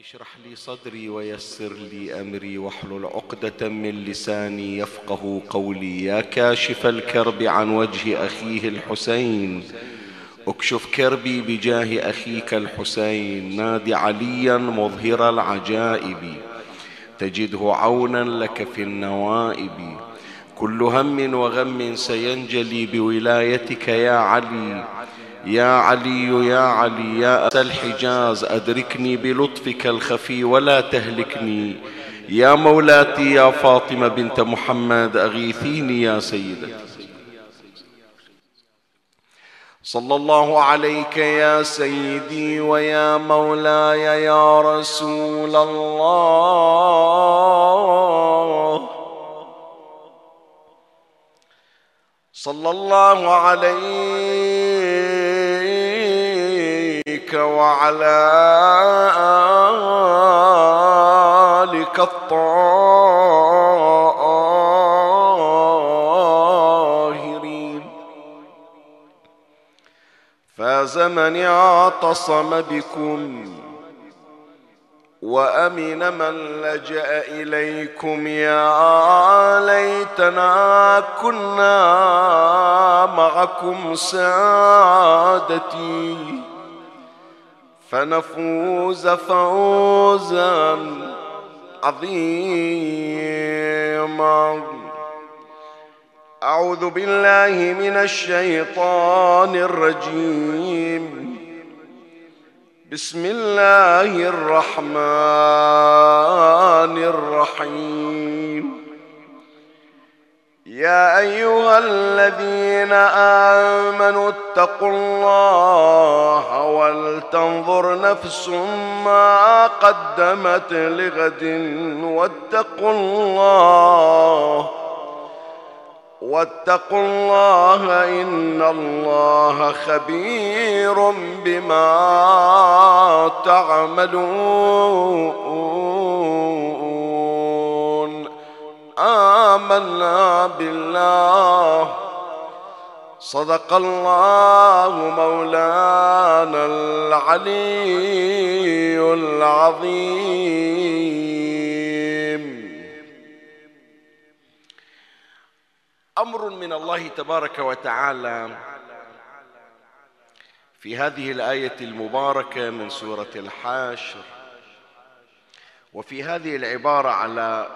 اشرح لي صدري ويسر لي أمري واحلل عقدة من لساني يفقه قولي. يا كاشف الكرب عن وجه أخيه الحسين. اكشف كربي بجاه أخيك الحسين. نادي عليا مظهر العجائب. تجده عونا لك في النوائب. كل هم وغم سينجلي بولايتك يا علي. يا علي يا علي يا أسى الحجاز أدركني بلطفك الخفي ولا تهلكني. يا مولاتي يا فاطمة بنت محمد أغيثيني يا سيدتي. صلى الله عليك يا سيدي ويا مولاي يا رسول الله. صلى الله عليك وعلى آلك الطاهرين. فاز من اعتصم بكم وأمن من لجأ إليكم. يا ليتنا كنا معكم سادتي. فنفوز فوزا عظيما. أعوذ بالله من الشيطان الرجيم. بسم الله الرحمن الرحيم. يا أيها الذين آمنوا اتقوا الله ولتنظر نفس ما قدمت لغد واتقوا الله واتقوا الله إن الله خبير بما تعملون آمنا بالله. صدق الله مولانا العلي العظيم. أمر من الله تبارك وتعالى في هذه الآية المباركة من سورة الحاشر. وفي هذه العبارة على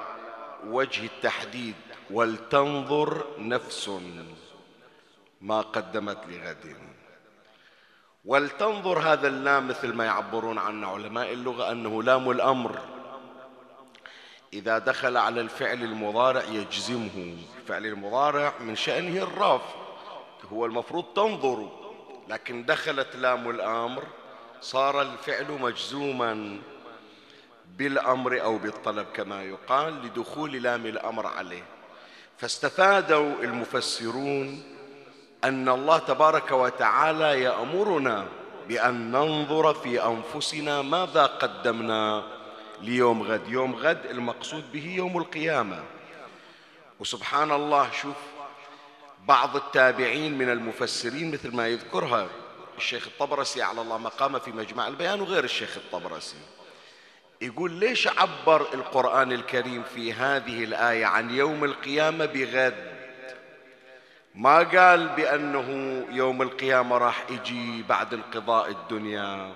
وجه التحديد ولتنظر نفس ما قدمت لغد. ولتنظر هذا اللام مثل ما يعبرون عنه علماء اللغة أنه لام الأمر. إذا دخل على الفعل المضارع يجزمه. الفعل المضارع من شأنه الرفع. هو المفروض تنظر. لكن دخلت لام الأمر صار الفعل مجزوما. بالأمر أو بالطلب كما يقال لدخول لام الأمر عليه. فاستفادوا المفسرون أن الله تبارك وتعالى يأمرنا بأن ننظر في أنفسنا ماذا قدمنا ليوم غد. يوم غد المقصود به يوم القيامة. وسبحان الله شوف بعض التابعين من المفسرين مثل ما يذكرها الشيخ الطبرسي على الله مقامه في مجمع البيان وغير الشيخ الطبرسي. يقول ليش عبر القرآن الكريم في هذه الآية عن يوم القيامة بغد؟ ما قال بأنه يوم القيامة راح يجي بعد انقضاء الدنيا.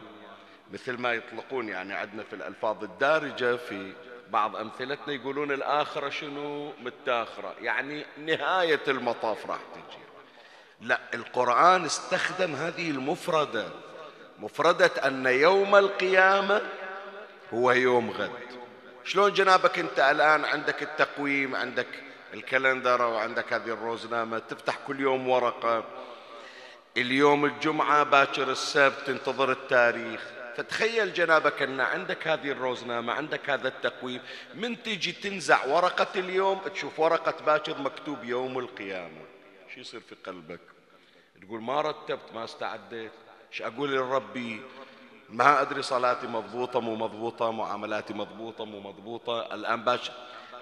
مثل ما يطلقون يعني عندنا في الألفاظ الدارجة في بعض أمثلتنا يقولون الآخرة شنو؟ متاخرة. يعني نهاية المطاف راح تجي. لا القرآن استخدم هذه المفردة. مفردة أن يوم القيامة هو يوم غد. شلون جنابك أنت الآن عندك التقويم عندك الكالندر وعندك هذه الروزنامة تفتح كل يوم ورقة. اليوم الجمعة باكر السبت تنتظر التاريخ. فتخيل جنابك أن عندك هذه الروزنامة عندك هذا التقويم. من تيجي تنزع ورقة اليوم؟ تشوف ورقة باكر مكتوب يوم القيامة. شو يصير في قلبك؟ تقول ما رتبت ما استعديت. إيش أقول لربي؟ ما أدري صلاتي مضبوطة مو مضبوطة معاملاتي مضبوطة مو مضبوطة. الآن باكر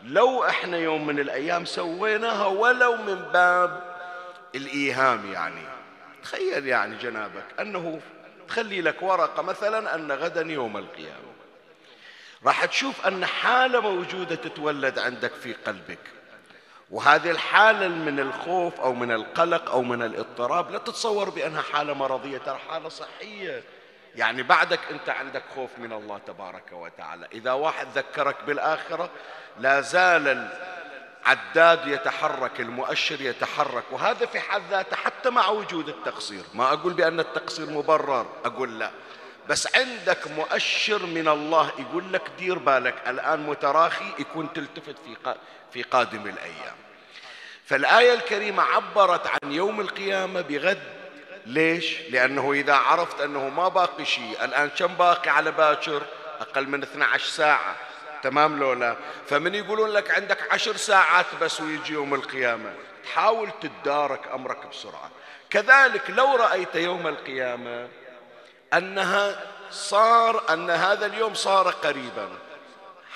لو إحنا يوم من الأيام سويناها ولو من باب الإيهام يعني. تخيل يعني جنابك أنه تخلي لك ورقة مثلا أن غدا يوم القيامة. راح تشوف أن حالة موجودة تتولد عندك في قلبك. وهذه الحالة من الخوف أو من القلق أو من الاضطراب لا تتصور بأنها حالة مرضية ترى حالة صحية. يعني بعدك أنت عندك خوف من الله تبارك وتعالى. إذا واحد ذكرك بالآخرة لا زال العداد يتحرك المؤشر يتحرك وهذا في حد ذاته حتى مع وجود التقصير. ما أقول بأن التقصير مبرر أقول لا. بس عندك مؤشر من الله يقول لك دير بالك الآن متراخي يكون تلتفت في في قادم الأيام. فالآية الكريمة عبرت عن يوم القيامة بغد ليش؟ لأنه إذا عرفت أنه ما باقي شيء الآن كم باقي على باكر؟ أقل من 12 ساعة. تمام لولا؟ فمن يقولون لك عندك عشر ساعات بس ويجي يوم القيامة. حاول تدارك أمرك بسرعة. كذلك لو رأيت يوم القيامة أنها صار أن هذا اليوم صار قريبا.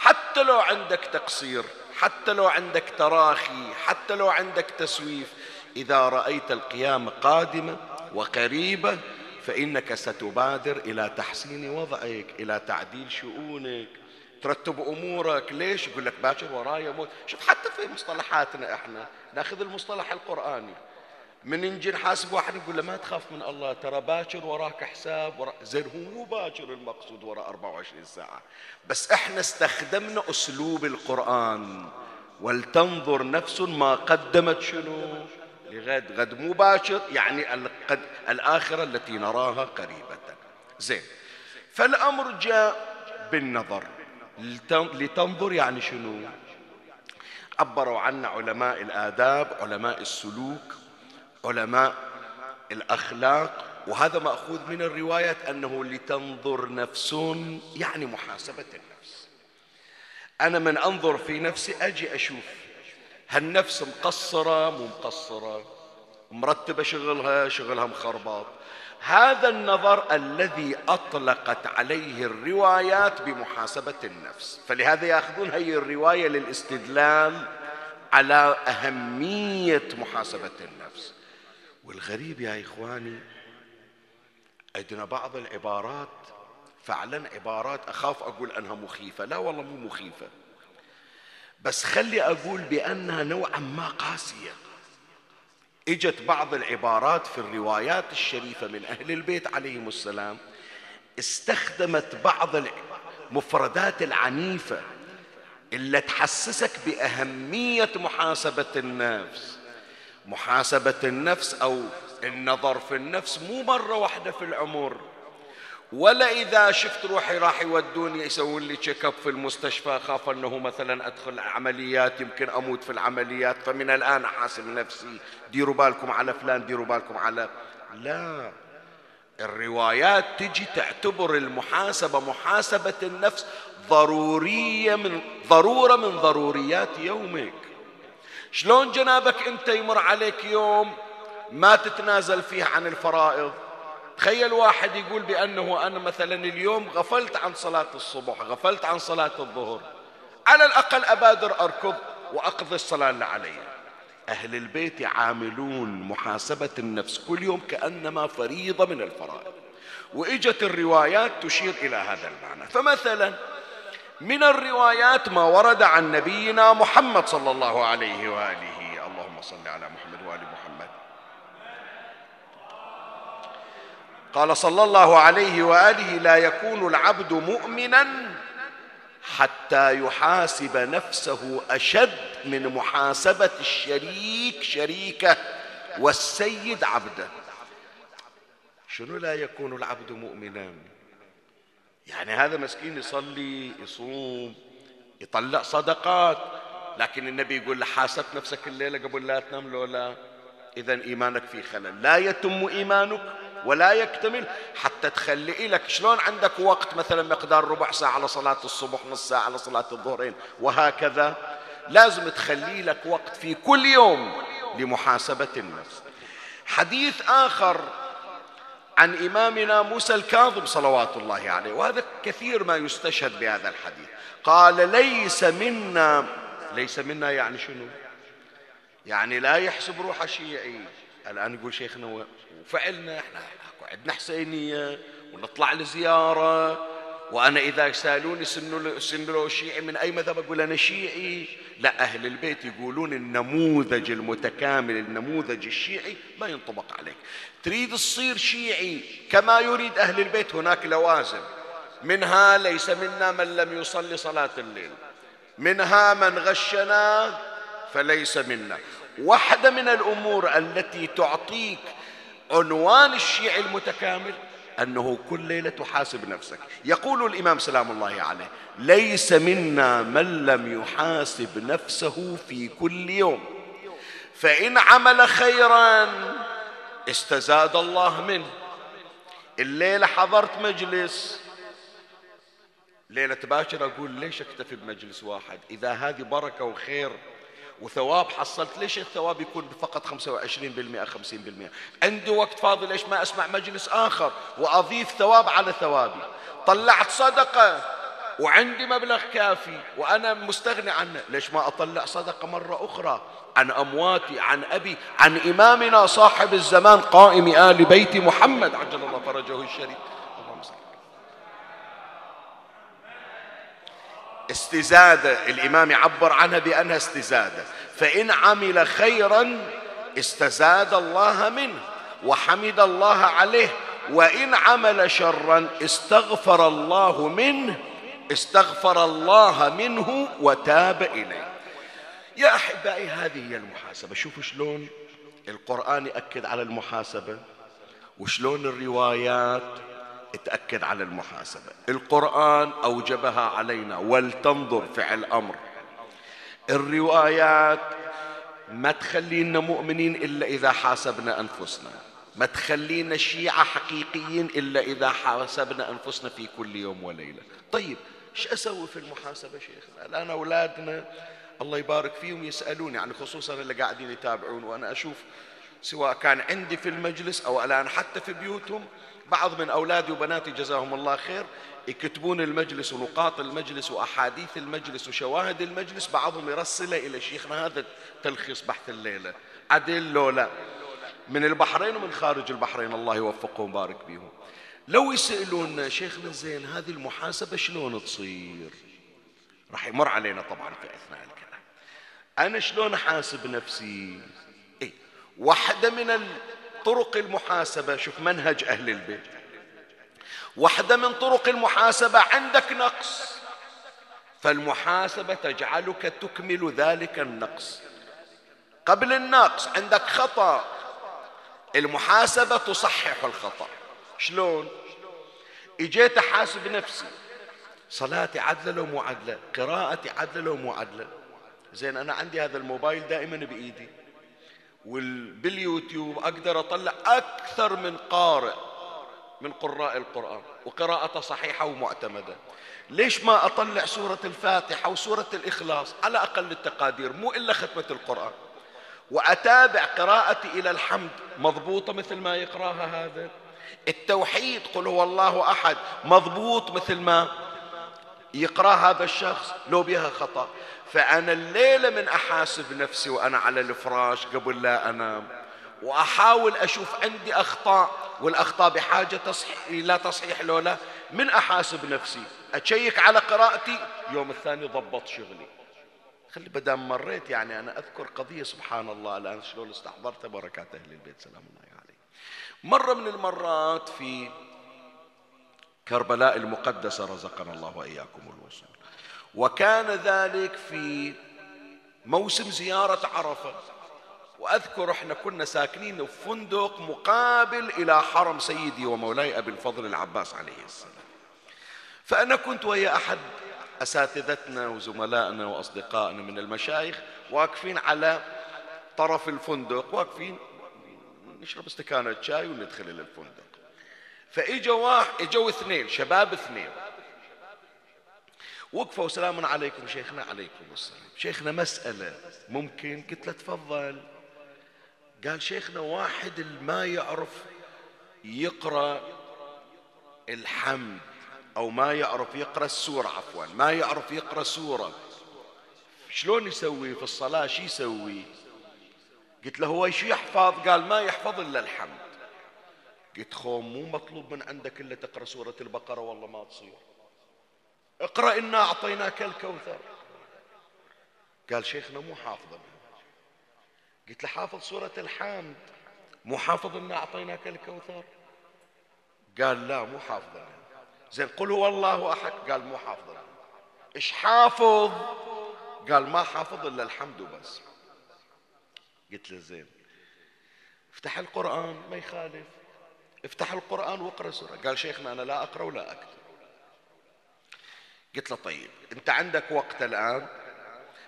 حتى لو عندك تقصير حتى لو عندك تراخي حتى لو عندك تسويف إذا رأيت القيامة قادمة وقريبة فإنك ستبادر إلى تحسين وضعك إلى تعديل شؤونك. ترتب أمورك. ليش؟ يقول لك باكر ورايا موت. شوف حتى في مصطلحاتنا إحنا ناخذ المصطلح القرآني. من نجي نحاسب واحد نقول له ما تخاف من الله ترى باكر وراك حساب ورا زين هو مو باكر المقصود وراء 24 ساعة. بس إحنا استخدمنا أسلوب القرآن. ولتنظر نفس ما قدمت شنو؟ لغد غد مو باكر يعني القد الآخرة التي نراها قريبة. زين. فالأمر جاء بالنظر. لتنظر يعني شنو؟ عبروا عنا علماء الآداب علماء السلوك علماء الأخلاق. وهذا مأخوذ من الروايات أنه لتنظر نفس يعني محاسبة النفس. أنا من أنظر في نفسي أجي أشوف هالنفس مقصرة مو مقصرة مرتبة شغلها شغلها مخربط. هذا النظر الذي أطلقت عليه الروايات بمحاسبة النفس. فلهذا يأخذون هي الرواية للاستدلال على أهمية محاسبة النفس. والغريب يا إخواني عندنا بعض العبارات فعلا عبارات أخاف أقول أنها مخيفة. لا والله مو مخيفة. بس خلي أقول بأنها نوعا ما قاسية. إجت بعض العبارات في الروايات الشريفة من أهل البيت عليهم السلام. استخدمت بعض المفردات العنيفة اللي تحسسك بأهمية محاسبة النفس. محاسبة النفس أو النظر في النفس مو مرة واحدة في العمر. ولا إذا شفت روحي راح يودوني يسوون لي check up في المستشفى خاف أنه مثلا أدخل عمليات يمكن أموت في العمليات فمن الآن أحاسب نفسي ديروا بالكم على فلان ديروا بالكم على لا. الروايات تجي تعتبر المحاسبة محاسبة النفس ضرورية من ضرورة من ضروريات يومك. شلون جنابك أنت يمر عليك يوم ما تتنازل فيه عن الفرائض؟ تخيل واحد يقول بأنه أنا مثلا اليوم غفلت عن صلاة الصبح غفلت عن صلاة الظهر. على الأقل أبادر أركض وأقضي الصلاة اللي علي. أهل البيت يعاملون محاسبة النفس كل يوم كأنما فريضة من الفرائض. وإجت الروايات تشير إلى هذا المعنى. فمثلا من الروايات ما ورد عن نبينا محمد صلى الله عليه وآله. اللهم صل على محمد. قال صلى الله عليه وآله لا يكون العبد مؤمنا حتى يحاسب نفسه أشد من محاسبة الشريك شريكه والسيد عبده. شنو لا يكون العبد مؤمنا؟ يعني هذا مسكين يصلي يصوم يطلع صدقات لكن النبي يقول له حاسب نفسك الليلة قبل لا تنام لو لا اذا إيمانك في خلل. لا يتم إيمانك ولا يكتمل حتى تخلي لك شلون عندك وقت مثلا مقدار ربع ساعة على صلاة الصبح نص ساعة على صلاة الظهرين وهكذا. لازم تخلي لك وقت في كل يوم لمحاسبة النفس. حديث آخر عن إمامنا موسى الكاظم صلوات الله عليه وهذا كثير ما يستشهد بهذا الحديث. قال ليس منا ليس منا يعني شنو؟ يعني لا يحسب روحه شيعي. الآن يقول شيخنا وفعلنا إحنا عندنا حسينية ونطلع لزيارة. وأنا إذا سألوني سن له شيعي من أي مذهب أقول أنا شيعي. لا أهل البيت يقولون النموذج المتكامل النموذج الشيعي ما ينطبق عليك. تريد تصير شيعي كما يريد أهل البيت هناك لوازم. منها ليس منا من لم يصلي صلاة الليل. منها من غشنا فليس منا. واحدة من الأمور التي تعطيك عنوان الشيعي المتكامل أنه كل ليلة تحاسب نفسك. يقول الإمام سلام الله عليه ليس منا من لم يحاسب نفسه في كل يوم. فإن عمل خيرا استزاد الله منه. الليلة حضرت مجلس. ليلة باكر أقول ليش أكتفي بمجلس واحد؟ إذا هذه بركة وخير وثواب حصلت ليش الثواب يكون فقط 25% 50% عندي وقت فاضي ليش ما أسمع مجلس آخر وأضيف ثواب على ثوابي؟ طلعت صدقة وعندي مبلغ كافي وأنا مستغني عنه ليش ما أطلع صدقة مرة أخرى؟ عن أمواتي عن أبي عن إمامنا صاحب الزمان قائم آل بيت محمد عجل الله فرجه الشريف. استزادة الإمام يعبر عنها بأنها استزادة فإن عمل خيرا استزاد الله منه وحمد الله عليه وإن عمل شرا استغفر الله منه استغفر الله منه وتاب إليه. يا أحبائي هذه هي المحاسبة. شوفوا شلون القرآن يأكد على المحاسبة وشلون الروايات تأكد على المحاسبة. القرآن أوجبها علينا ولتنظر فعل أمر. الروايات ما تخلينا مؤمنين إلا إذا حاسبنا أنفسنا. ما تخلينا شيعة حقيقيين إلا إذا حاسبنا أنفسنا في كل يوم وليلة. طيب إيش أسوي في المحاسبة شيخنا الآن أولادنا الله يبارك فيهم يسألوني يعني خصوصا اللي قاعدين يتابعون وأنا أشوف سواء كان عندي في المجلس أو الآن حتى في بيوتهم بعض من أولادي وبناتي جزاهم الله خير يكتبون المجلس ونقاط المجلس وأحاديث المجلس وشواهد المجلس بعضهم يرسله إلى شيخنا هذا تلخيص بحث الليلة. عدل لو لا. من البحرين ومن خارج البحرين الله يوفقهم ويبارك بهم. لو يسألون شيخنا زين هذه المحاسبة شلون تصير؟ راح يمر علينا طبعا في أثناء الكلام. أنا شلون أحاسب نفسي؟ إيه؟ واحدة من طرق المحاسبة. شوف منهج أهل البيت. واحدة من طرق المحاسبة عندك نقص. فالمحاسبة تجعلك تكمل ذلك النقص. قبل النقص عندك خطأ. المحاسبة تصحح الخطأ. شلون؟ إجيت أحاسب نفسي. صلاتي عدلة لو مو عدلة؟ قراءتي عدلة لو مو عدلة؟ زين أنا عندي هذا الموبايل دائما بإيدي. وباليوتيوب أقدر أطلع أكثر من قارئ من قراء القرآن وقراءته صحيحة ومعتمدة. ليش ما أطلع سورة الفاتحة وسورة الإخلاص؟ على أقل التقادير مو إلا ختمة القرآن. وأتابع قراءتي إلى الحمد مضبوطة مثل ما يقراها هذا. التوحيد قل هو الله أحد مضبوط مثل ما يقرأ هذا الشخص لو بها خطأ. فأنا الليلة من أحاسب نفسي وأنا على الفراش قبل لا أنام. وأحاول أشوف عندي أخطاء والأخطاء بحاجة تصحيح لا تصحيح لو لا من أحاسب نفسي. أشيك على قراءتي يوم الثاني ضبط شغلي. خلي بدام مريت يعني أنا أذكر قضية سبحان الله الآن شلون استحضرتها؟ بركات أهل البيت سلام الله عليه مرة من المرات في كربلاء المقدسة رزقنا الله وإياكم الوصول. وكان ذلك في موسم زيارة عرفة. وأذكر إحنا كنا ساكنين في فندق مقابل إلى حرم سيدي ومولاي أبي الفضل العباس عليه السلام. فأنا كنت ويا أحد أساتذتنا وزملائنا وأصدقائنا من المشايخ واقفين على طرف الفندق واقفين نشرب استكانة شاي وندخل إلى الفندق. فإجوا واحد إجوا اثنين شباب اثنين. وقفوا سلام عليكم شيخنا عليكم السلام. شيخنا مسألة ممكن قلت له تفضل. قال شيخنا واحد ما يعرف يقرأ الحمد أو ما يعرف يقرأ السورة عفوا ما يعرف يقرأ سورة. شلون يسوي في الصلاة؟ شو يسوي؟ قلت له هو شو يحفظ؟ قال ما يحفظ إلا الحمد. قلت خوم مو مطلوب من عندك إلا تقرأ سورة البقرة والله ما تصير. اقرأ إنا أعطيناك الكوثر. قال شيخنا مو حافظ. قلت له حافظ سورة الحامد. مو حافظ إنا أعطيناك الكوثر؟ قال لا مو حافظ. زين قل هو الله أحد. قال مو حافظ. إيش حافظ؟ قال ما حافظ إلا الحمد بس قلت له زين افتح القرآن ما يخالف. افتح القرآن واقرأ سورة. قال شيخنا أنا لا أقرأ ولا أكتب. قلت له طيب أنت عندك وقت الآن؟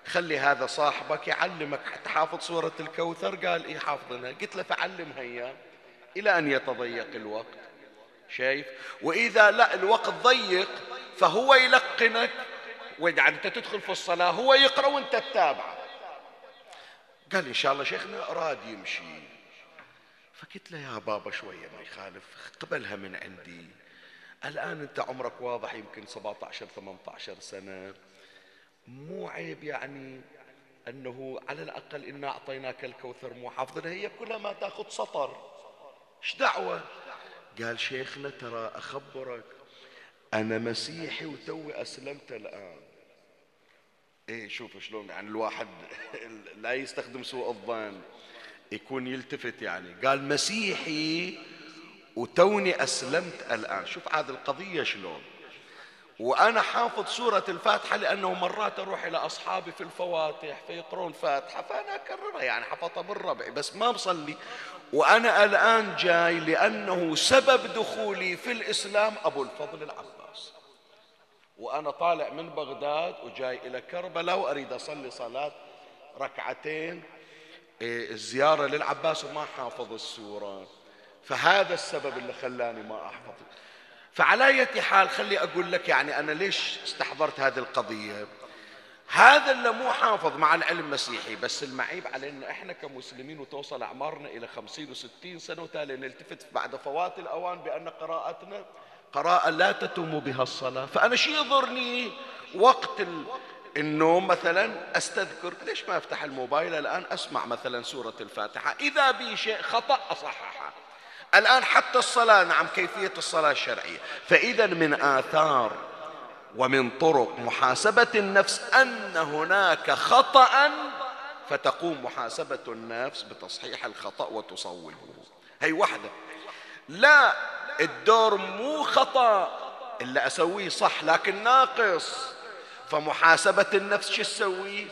خلي هذا صاحبك يعلمك حتى حافظ سورة الكوثر قال إيه حافظنها قلت له فعلمها إياه إلى أن يتضيق الوقت. شايف؟ وإذا لا الوقت ضيق فهو يلقنك. يعني أنت تدخل في الصلاة هو يقرأ وأنت تتابعه قال إن شاء الله شيخنا أراد يمشي. فقلت له يا بابا شوية ما يخالف قبلها من عندي. الآن أنت عمرك واضح يمكن 17 18 سنة. مو عيب يعني أنه على الأقل إنا أعطيناك الكوثر مو حافظنا هي كلها ما تأخذ سطر. إيش دعوة؟ قال شيخنا ترى أخبرك أنا مسيحي وتوي أسلمت الآن. إيه شوف شلون يعني الواحد لا يستخدم سوء الظن يكون يلتفت يعني. قال مسيحي وتوني أسلمت الآن. شوف هذه القضية شلون. وأنا حافظ سورة الفاتحة لأنه مرات أروح إلى أصحابي في الفواتح فيقرون فاتحة فأنا أكررها يعني حفظها ربعي بس ما بصلي وأنا الآن جاي لأنه سبب دخولي في الإسلام أبو الفضل العباس. وأنا طالع من بغداد وجاي إلى كربلاء وأريد أصلي صلاة ركعتين. إيه، الزيارة للعباس وما حافظ السورة. فهذا السبب اللي خلاني ما أحفظ. فعلى أي حال خلي أقول لك يعني أنا ليش استحضرت هذه القضية؟ هذا اللي مو حافظ مع العلم مسيحي بس المعيب علينا إحنا كمسلمين وتوصل أعمارنا إلى خمسين وستين سنة وتالي نلتفت بعد فوات الأوان بأن قراءتنا قراءة لا تتم بها الصلاة. فأنا شي يضرني وقت النوم مثلا؟ أستذكر ليش ما أفتح الموبايل الآن؟ أسمع مثلا سورة الفاتحة. إذا بي شيء خطأ أصححه. الآن حتى الصلاة نعم كيفية الصلاة الشرعية. فإذا من آثار ومن طرق محاسبة النفس أن هناك خطأ فتقوم محاسبة النفس بتصحيح الخطأ وتصوبه. هي وحده لا الدور مو خطأ إلا أسويه صح لكن ناقص. فمحاسبة النفس شو تسوي؟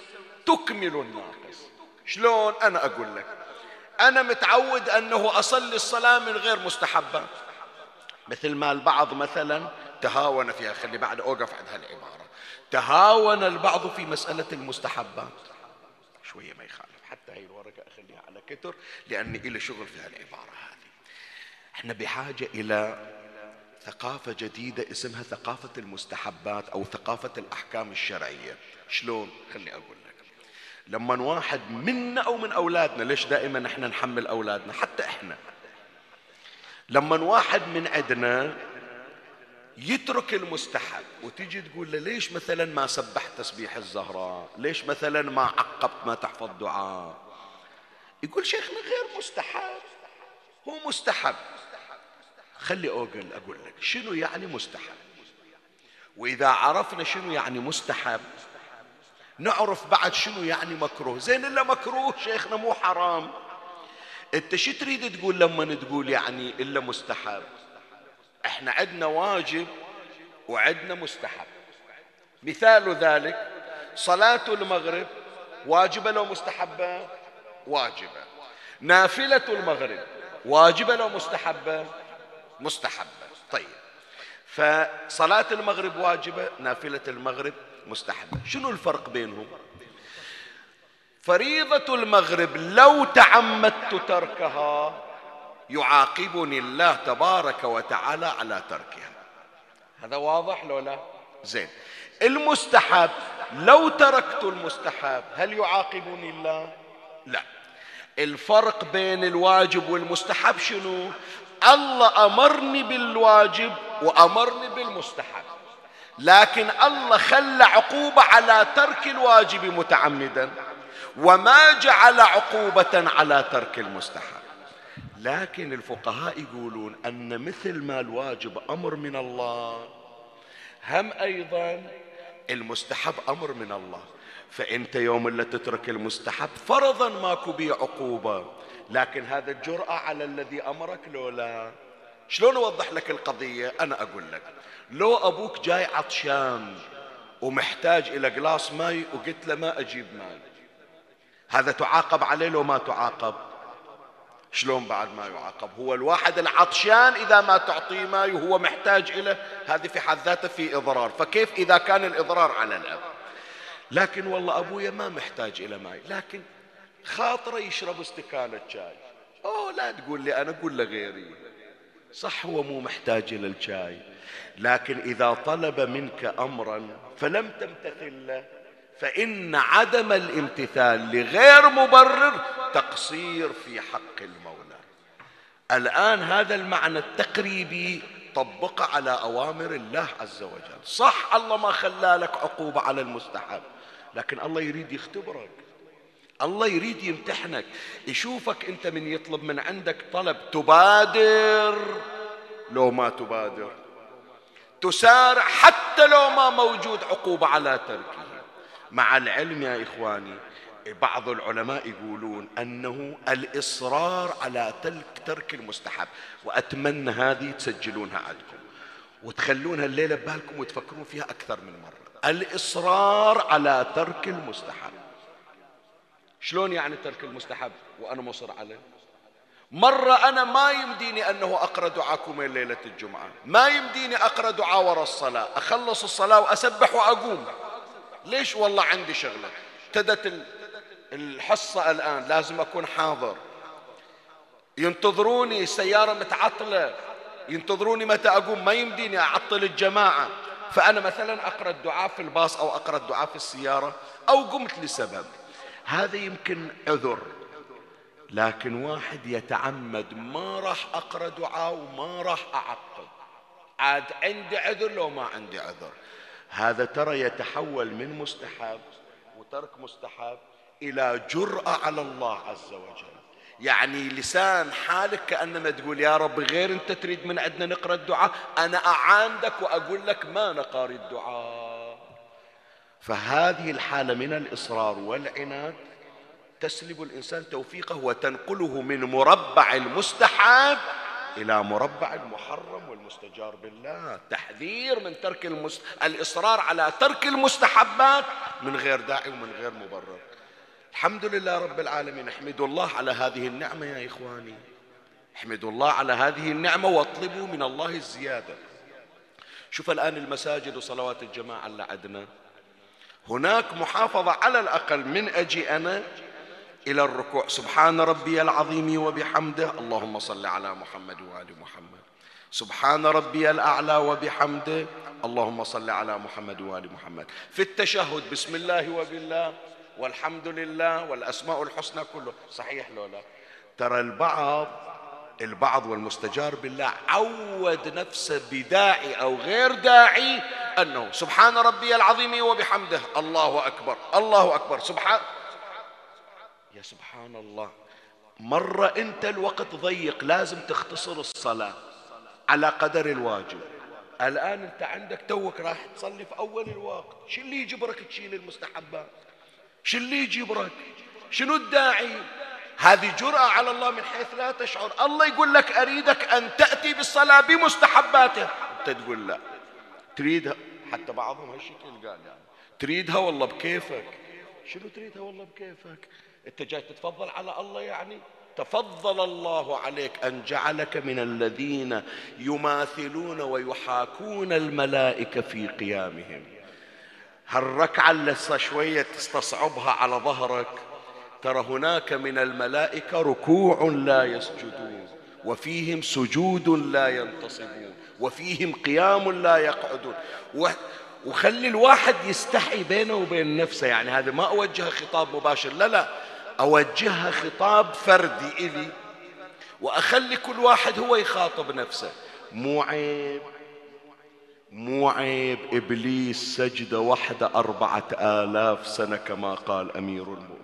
تكمل الناقص. شلون؟ أنا أقول لك. أنا متعود أنه أصلي الصلاة من غير مستحبات مثل ما البعض مثلا تهاون فيها خلي بعد أوقف عند هالعبارة. تهاون البعض في مسألة المستحبات شوية ما يخالف حتى هي الورقة أخليها على كتر لأني إلي شغل في هالعبارة هذه. إحنا بحاجة إلى ثقافة جديدة اسمها ثقافة المستحبات أو ثقافة الأحكام الشرعية. شلون؟ خلي أقول. لما واحد منا أو من أولادنا ليش دائما إحنا نحمل أولادنا؟ حتى إحنا. لما واحد من عندنا يترك المستحب وتيجي تقول له ليش مثلا ما سبحت تسبيح الزهراء؟ ليش مثلا ما عقبت ما تحفظ دعاء يقول شيخنا غير مستحب. هو مستحب. خلي أوقل أقول لك شنو يعني مستحب؟ وإذا عرفنا شنو يعني مستحب نعرف بعد شنو يعني مكروه. زين إلا مكروه شيخنا مو حرام. أنت شو تريد تقول لما تقول يعني إلا مستحب؟ إحنا عندنا واجب وعندنا مستحب. مثال ذلك صلاة المغرب واجبة لو مستحبة؟ واجبة. نافلة المغرب واجبة لو مستحبة؟ مستحبة. طيب. فصلاة المغرب واجبة نافلة المغرب مستحبة. شنو الفرق بينهم؟ فريضة المغرب لو تعمدت تركها يعاقبني الله تبارك وتعالى على تركها. هذا واضح لو لا؟ زين. المستحب لو تركت المستحب هل يعاقبني الله؟ لا. الفرق بين الواجب والمستحب شنو؟ الله أمرني بالواجب وأمرني بالمستحب. لكن الله خلى عقوبة على ترك الواجب متعمدا وما جعل عقوبة على ترك المستحب. لكن الفقهاء يقولون أن مثل ما الواجب أمر من الله هم أيضا المستحب أمر من الله. فأنت يوم اللي تترك المستحب فرضا ماكو بيه عقوبة لكن هذا الجرأة على الذي أمرك لو لا شلون أوضح لك القضية؟ أنا أقول لك لو أبوك جاي عطشان ومحتاج إلى glass ماي وقلت له ما أجيب ماي هذا تعاقب عليه لو ما تعاقب؟ شلون بعد ما يعاقب؟ هو الواحد العطشان إذا ما تعطيه ماي وهو محتاج إليه هذه في حد ذاته في إضرار. فكيف إذا كان الإضرار على الأب؟ لكن والله أبويا ما محتاج إلى ماي لكن خاطره يشرب استكانة شاي. أوه لا تقول لي أنا قول لغيري صح هو مو محتاج إلى الشاي لكن إذا طلب منك أمرا فلم تمتثل له فإن عدم الامتثال لغير مبرر تقصير في حق المولى. الآن هذا المعنى التقريبي طبقه على أوامر الله عز وجل. صح الله ما خلى لك عقوبة على المستحب لكن الله يريد يختبرك. الله يريد يمتحنك يشوفك أنت من يطلب من عندك طلب تبادر. لو ما تبادر تسارع حتى لو ما موجود عقوبة على تركه. مع العلم يا إخواني بعض العلماء يقولون أنه الإصرار على ترك المستحب وأتمنى هذه تسجلونها عندكم وتخلونها الليلة ببالكم وتفكرون فيها أكثر من مرة. الإصرار على ترك المستحب. شلون يعني ترك المستحب؟ وأنا مصر عليه. مرة أنا ما يمديني أنه أقرأ دعاكم ليلة الجمعة. ما يمديني أقرأ دعاء وراء الصلاة. أخلص الصلاة وأسبح وأقوم. ليش والله عندي شغلة؟ ابتدت الحصة الآن لازم أكون حاضر. ينتظروني سيارة متعطلة. ينتظروني متى أقوم؟ ما يمديني أعطل الجماعة. فأنا مثلا أقرأ الدعاء في الباص أو أقرأ الدعاء في السيارة أو قمت لسبب. هذا يمكن عذر. لكن واحد يتعمد ما راح أقرأ دعاء وما راح أعقب عاد عندي عذر لو ما عندي عذر. هذا ترى يتحول من مستحب وترك مستحب إلى جرأة على الله عز وجل. يعني لسان حالك كأنما تقول يا رب غير أنت تريد من عندنا نقرأ الدعاء؟ أنا أعاندك وأقول لك ما نقاري الدعاء. فهذه الحالة من الإصرار والعناد. تسلب الإنسان توفيقه وتنقله من مربع المستحب إلى مربع المحرم والمستجار بالله. تحذير من ترك المست... الإصرار على ترك المستحبات من غير داعي ومن غير مبرر. الحمد لله رب العالمين. احمدوا الله على هذه النعمة يا إخواني. احمدوا الله على هذه النعمة واطلبوا من الله الزيادة. شوف الآن المساجد وصلوات الجماعة اللي عندنا. هناك محافظة على الأقل من أجي أنا إلى الركوع. سبحان ربي العظيم وبحمده. اللهم صل على محمد وآل محمد. سبحان ربي الأعلى وبحمده. اللهم صل على محمد وآل محمد. في التشهد بسم الله وبالله والحمد لله والأسماء الحسنى كله. صحيح لو لا؟ ترى البعض البعض والمستجار بالله عود نفسه بداعي أو غير داعي أنه سبحان ربي العظيم وبحمده الله أكبر الله أكبر سبحان يا سبحان الله. مرة أنت الوقت ضيق لازم تختصر الصلاة على قدر الواجب. الآن أنت عندك توك راح تصلي في أول الوقت شو اللي يجبرك تشيل المستحبات؟ شو اللي يجبرك؟ شنو الداعي؟ هذه جرأة على الله من حيث لا تشعر. الله يقول لك أريدك أن تأتي بالصلاة بمستحباته. أنت تقول لا. تريدها. حتى بعضهم هالشكل قال يعني. تريدها والله بكيفك. شنو تريدها والله بكيفك؟ أنت جاي تتفضل على الله يعني؟ تفضل الله عليك أن جعلك من الذين يماثلون ويحاكون الملائكة في قيامهم. هالركعة اللي شوية تستصعبها على ظهرك ترى هناك من الملائكة ركوع لا يسجدون وفيهم سجود لا ينتصبون وفيهم قيام لا يقعدون. وخلي الواحد يستحي بينه وبين نفسه يعني هذا ما أوجه خطاب مباشر لا لا أوجهها خطاب فردي إلي وأخلي كل واحد هو يخاطب نفسه. مو عيب مو عيب إبليس سجدة واحدة أربعة آلاف سنة كما قال أمير المؤمنين.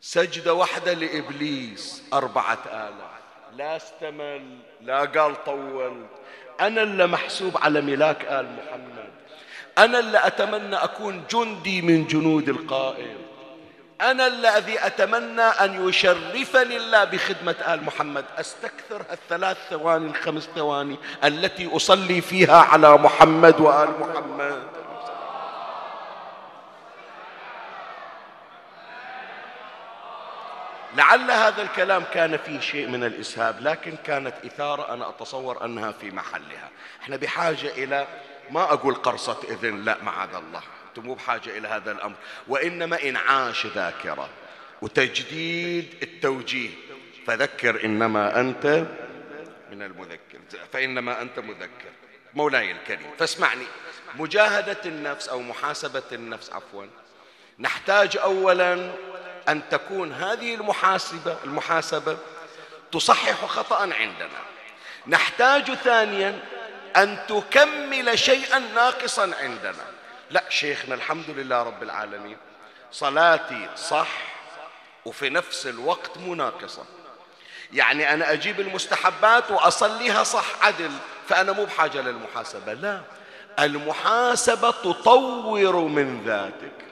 سجدة واحدة لإبليس أربعة آلاف. لا استمل لا قال طولت أنا اللي محسوب على ملاك آل محمد. أنا اللي أتمنى أكون جندي من جنود القائد أنا الذي أتمنى أن يشرفني الله بخدمة آل محمد. أستكثر الثلاث ثواني الخمس ثواني التي أصلي فيها على محمد وآل محمد. لعل هذا الكلام كان فيه شيء من الإسهاب لكن كانت إثارة أنا أتصور أنها في محلها. إحنا بحاجة إلى ما أقول قرصة إذن لا معاذ الله. أنتم مو بحاجة إلى هذا الأمر. وإنما إنعاش ذاكرة وتجديد التوجيه. فذكر إنما أنت من المذكر. فإنما أنت مذكر. مولاي الكريم فاسمعني. مجاهدة النفس أو محاسبة النفس عفوا نحتاج أولا أن تكون هذه المحاسبة المحاسبة تصحح خطأ عندنا. نحتاج ثانيا أن تكمل شيئا ناقصا عندنا. لا شيخنا الحمد لله رب العالمين. صلاتي صح وفي نفس الوقت مناقصة. يعني أنا أجيب المستحبات وأصليها صح عدل فأنا مو بحاجة للمحاسبة. لا المحاسبة تطور من ذاتك.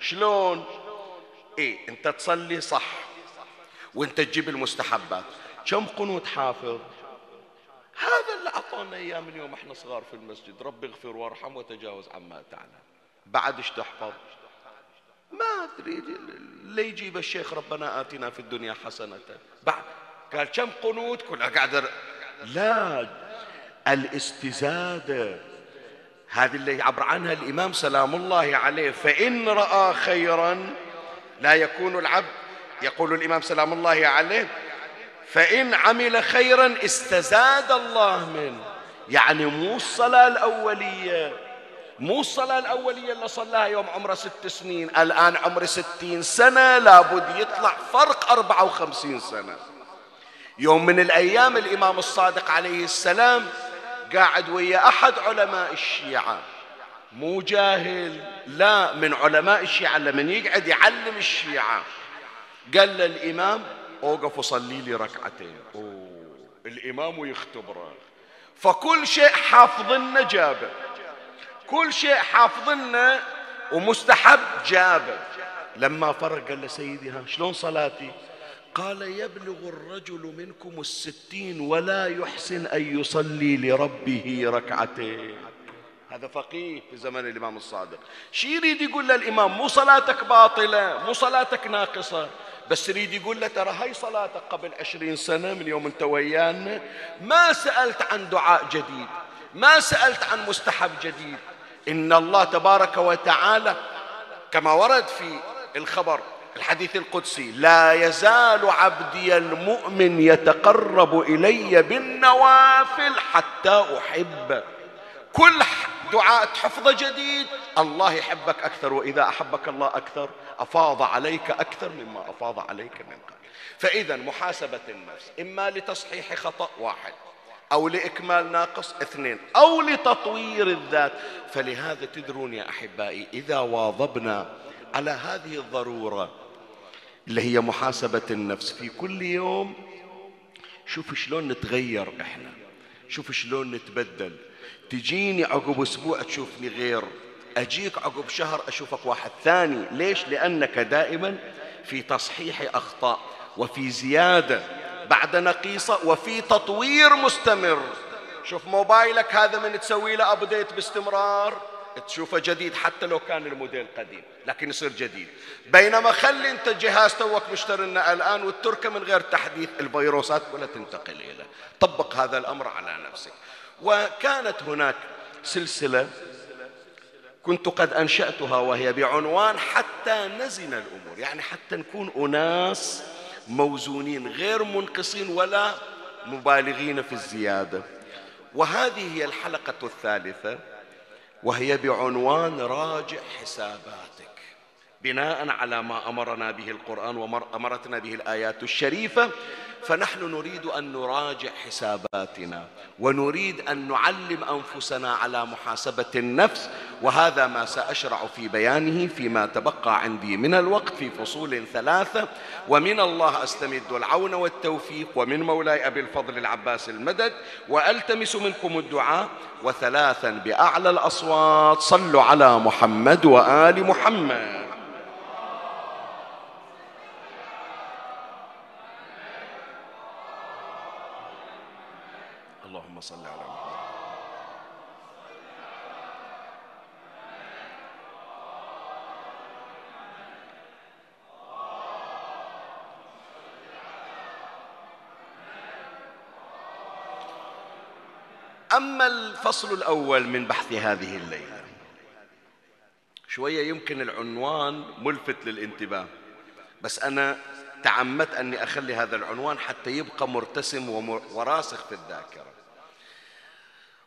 شلون؟ إيه أنت تصلي صح وأنت تجيب المستحبات. كم قنوت حافظ؟ هذا اللي أعطانا إياه من يوم إحنا صغار في المسجد. رب اغفر وارحم وتجاوز عما تعلم بعد إيش تحفظ؟ ما أدري اللي يجيب الشيخ ربنا اتنا في الدنيا حسنة. بعد قال كم قنوت؟ كلها قاعد لا الاستزادة. هذه اللي يعبر عنها الإمام سلام الله عليه. فإن رأى خيرا لا يكون العبد يقول الإمام سلام الله عليه فإن عمل خيرا استزاد الله منه. يعني مو الصلاة الأولية مو الصلاة الأولية اللي صلاها يوم عمره ست سنين الآن عمره ستين سنة لابد يطلع فرق أربعة وخمسين سنة. يوم من الأيام الإمام الصادق عليه السلام قاعد ويا أحد علماء الشيعة. مو جاهل لا من علماء الشيعة لمن يقعد يعلم الشيعة. قال للإمام أوقف وصلي لي ركعتين. أوه الإمام يختبره. فكل شيء حافظنا جابه. كل شيء حافظنا ومستحب جابه. لما فرق قال له سيدي ها شلون صلاتي؟ قال يبلغ الرجل منكم الستين ولا يحسن أن يصلي لربه ركعتين. هذا فقيه في زمن الإمام الصادق. شي يريد يقول للإمام مو صلاتك باطلة مو صلاتك ناقصة. بس يريد يقول له ترى هاي صلاتك قبل عشرين سنة من يوم انت ويانا؟ ما سألت عن دعاء جديد ما سألت عن مستحب جديد. إن الله تبارك وتعالى كما ورد في الخبر الحديث القدسي لا يزال عبدي المؤمن يتقرب إلي بالنوافل حتى أحبه كل دعاء تحفظه جديد. الله يحبك أكثر وإذا أحبك الله أكثر أفاض عليك أكثر مما أفاض عليك من قبل. فإذا محاسبة النفس إما لتصحيح خطأ واحد أو لإكمال ناقص اثنين أو لتطوير الذات. فلهذا تدرون يا أحبائي إذا واظبنا على هذه الضرورة اللي هي محاسبة النفس في كل يوم شوف شلون نتغير إحنا شوف شلون نتبدل. تجيني عقب أسبوع تشوفني غير أجيك عقب شهر أشوفك واحد ثاني. ليش؟ لأنك دائما في تصحيح أخطاء وفي زيادة بعد نقيصة وفي تطوير مستمر. شوف موبايلك هذا من تسوي له ابديت باستمرار. تشوفه جديد حتى لو كان الموديل قديم لكن يصير جديد. بينما خلي أنت جهاز توك مشترينا الآن والتركة من غير تحديث الفيروسات ولا تنتقل اليه طبق هذا الأمر على نفسك. وكانت هناك سلسلة كنت قد أنشأتها وهي بعنوان حتى نزن الأمور يعني حتى نكون أناس موزونين غير منقصين ولا مبالغين في الزيادة. وهذه هي الحلقة الثالثة وهي بعنوان راجع حساباتك بناء على ما أمرنا به القرآن وامرتنا به الآيات الشريفة فنحن نريد أن نراجع حساباتنا ونريد أن نعلم أنفسنا على محاسبة النفس وهذا ما سأشرع في بيانه فيما تبقى عندي من الوقت في فصول ثلاثة. ومن الله أستمد العون والتوفيق ومن مولاي أبي الفضل العباس المدد وألتمس منكم الدعاء. وثلاثا بأعلى الأصوات صلوا على محمد وآل محمد اللهم صل على محمد أما الفصل الأول من بحث هذه الليلة. شوية يمكن العنوان ملفت للانتباه بس أنا تعمدت أني أخلي هذا العنوان حتى يبقى مرتسم وراسخ في الذاكرة.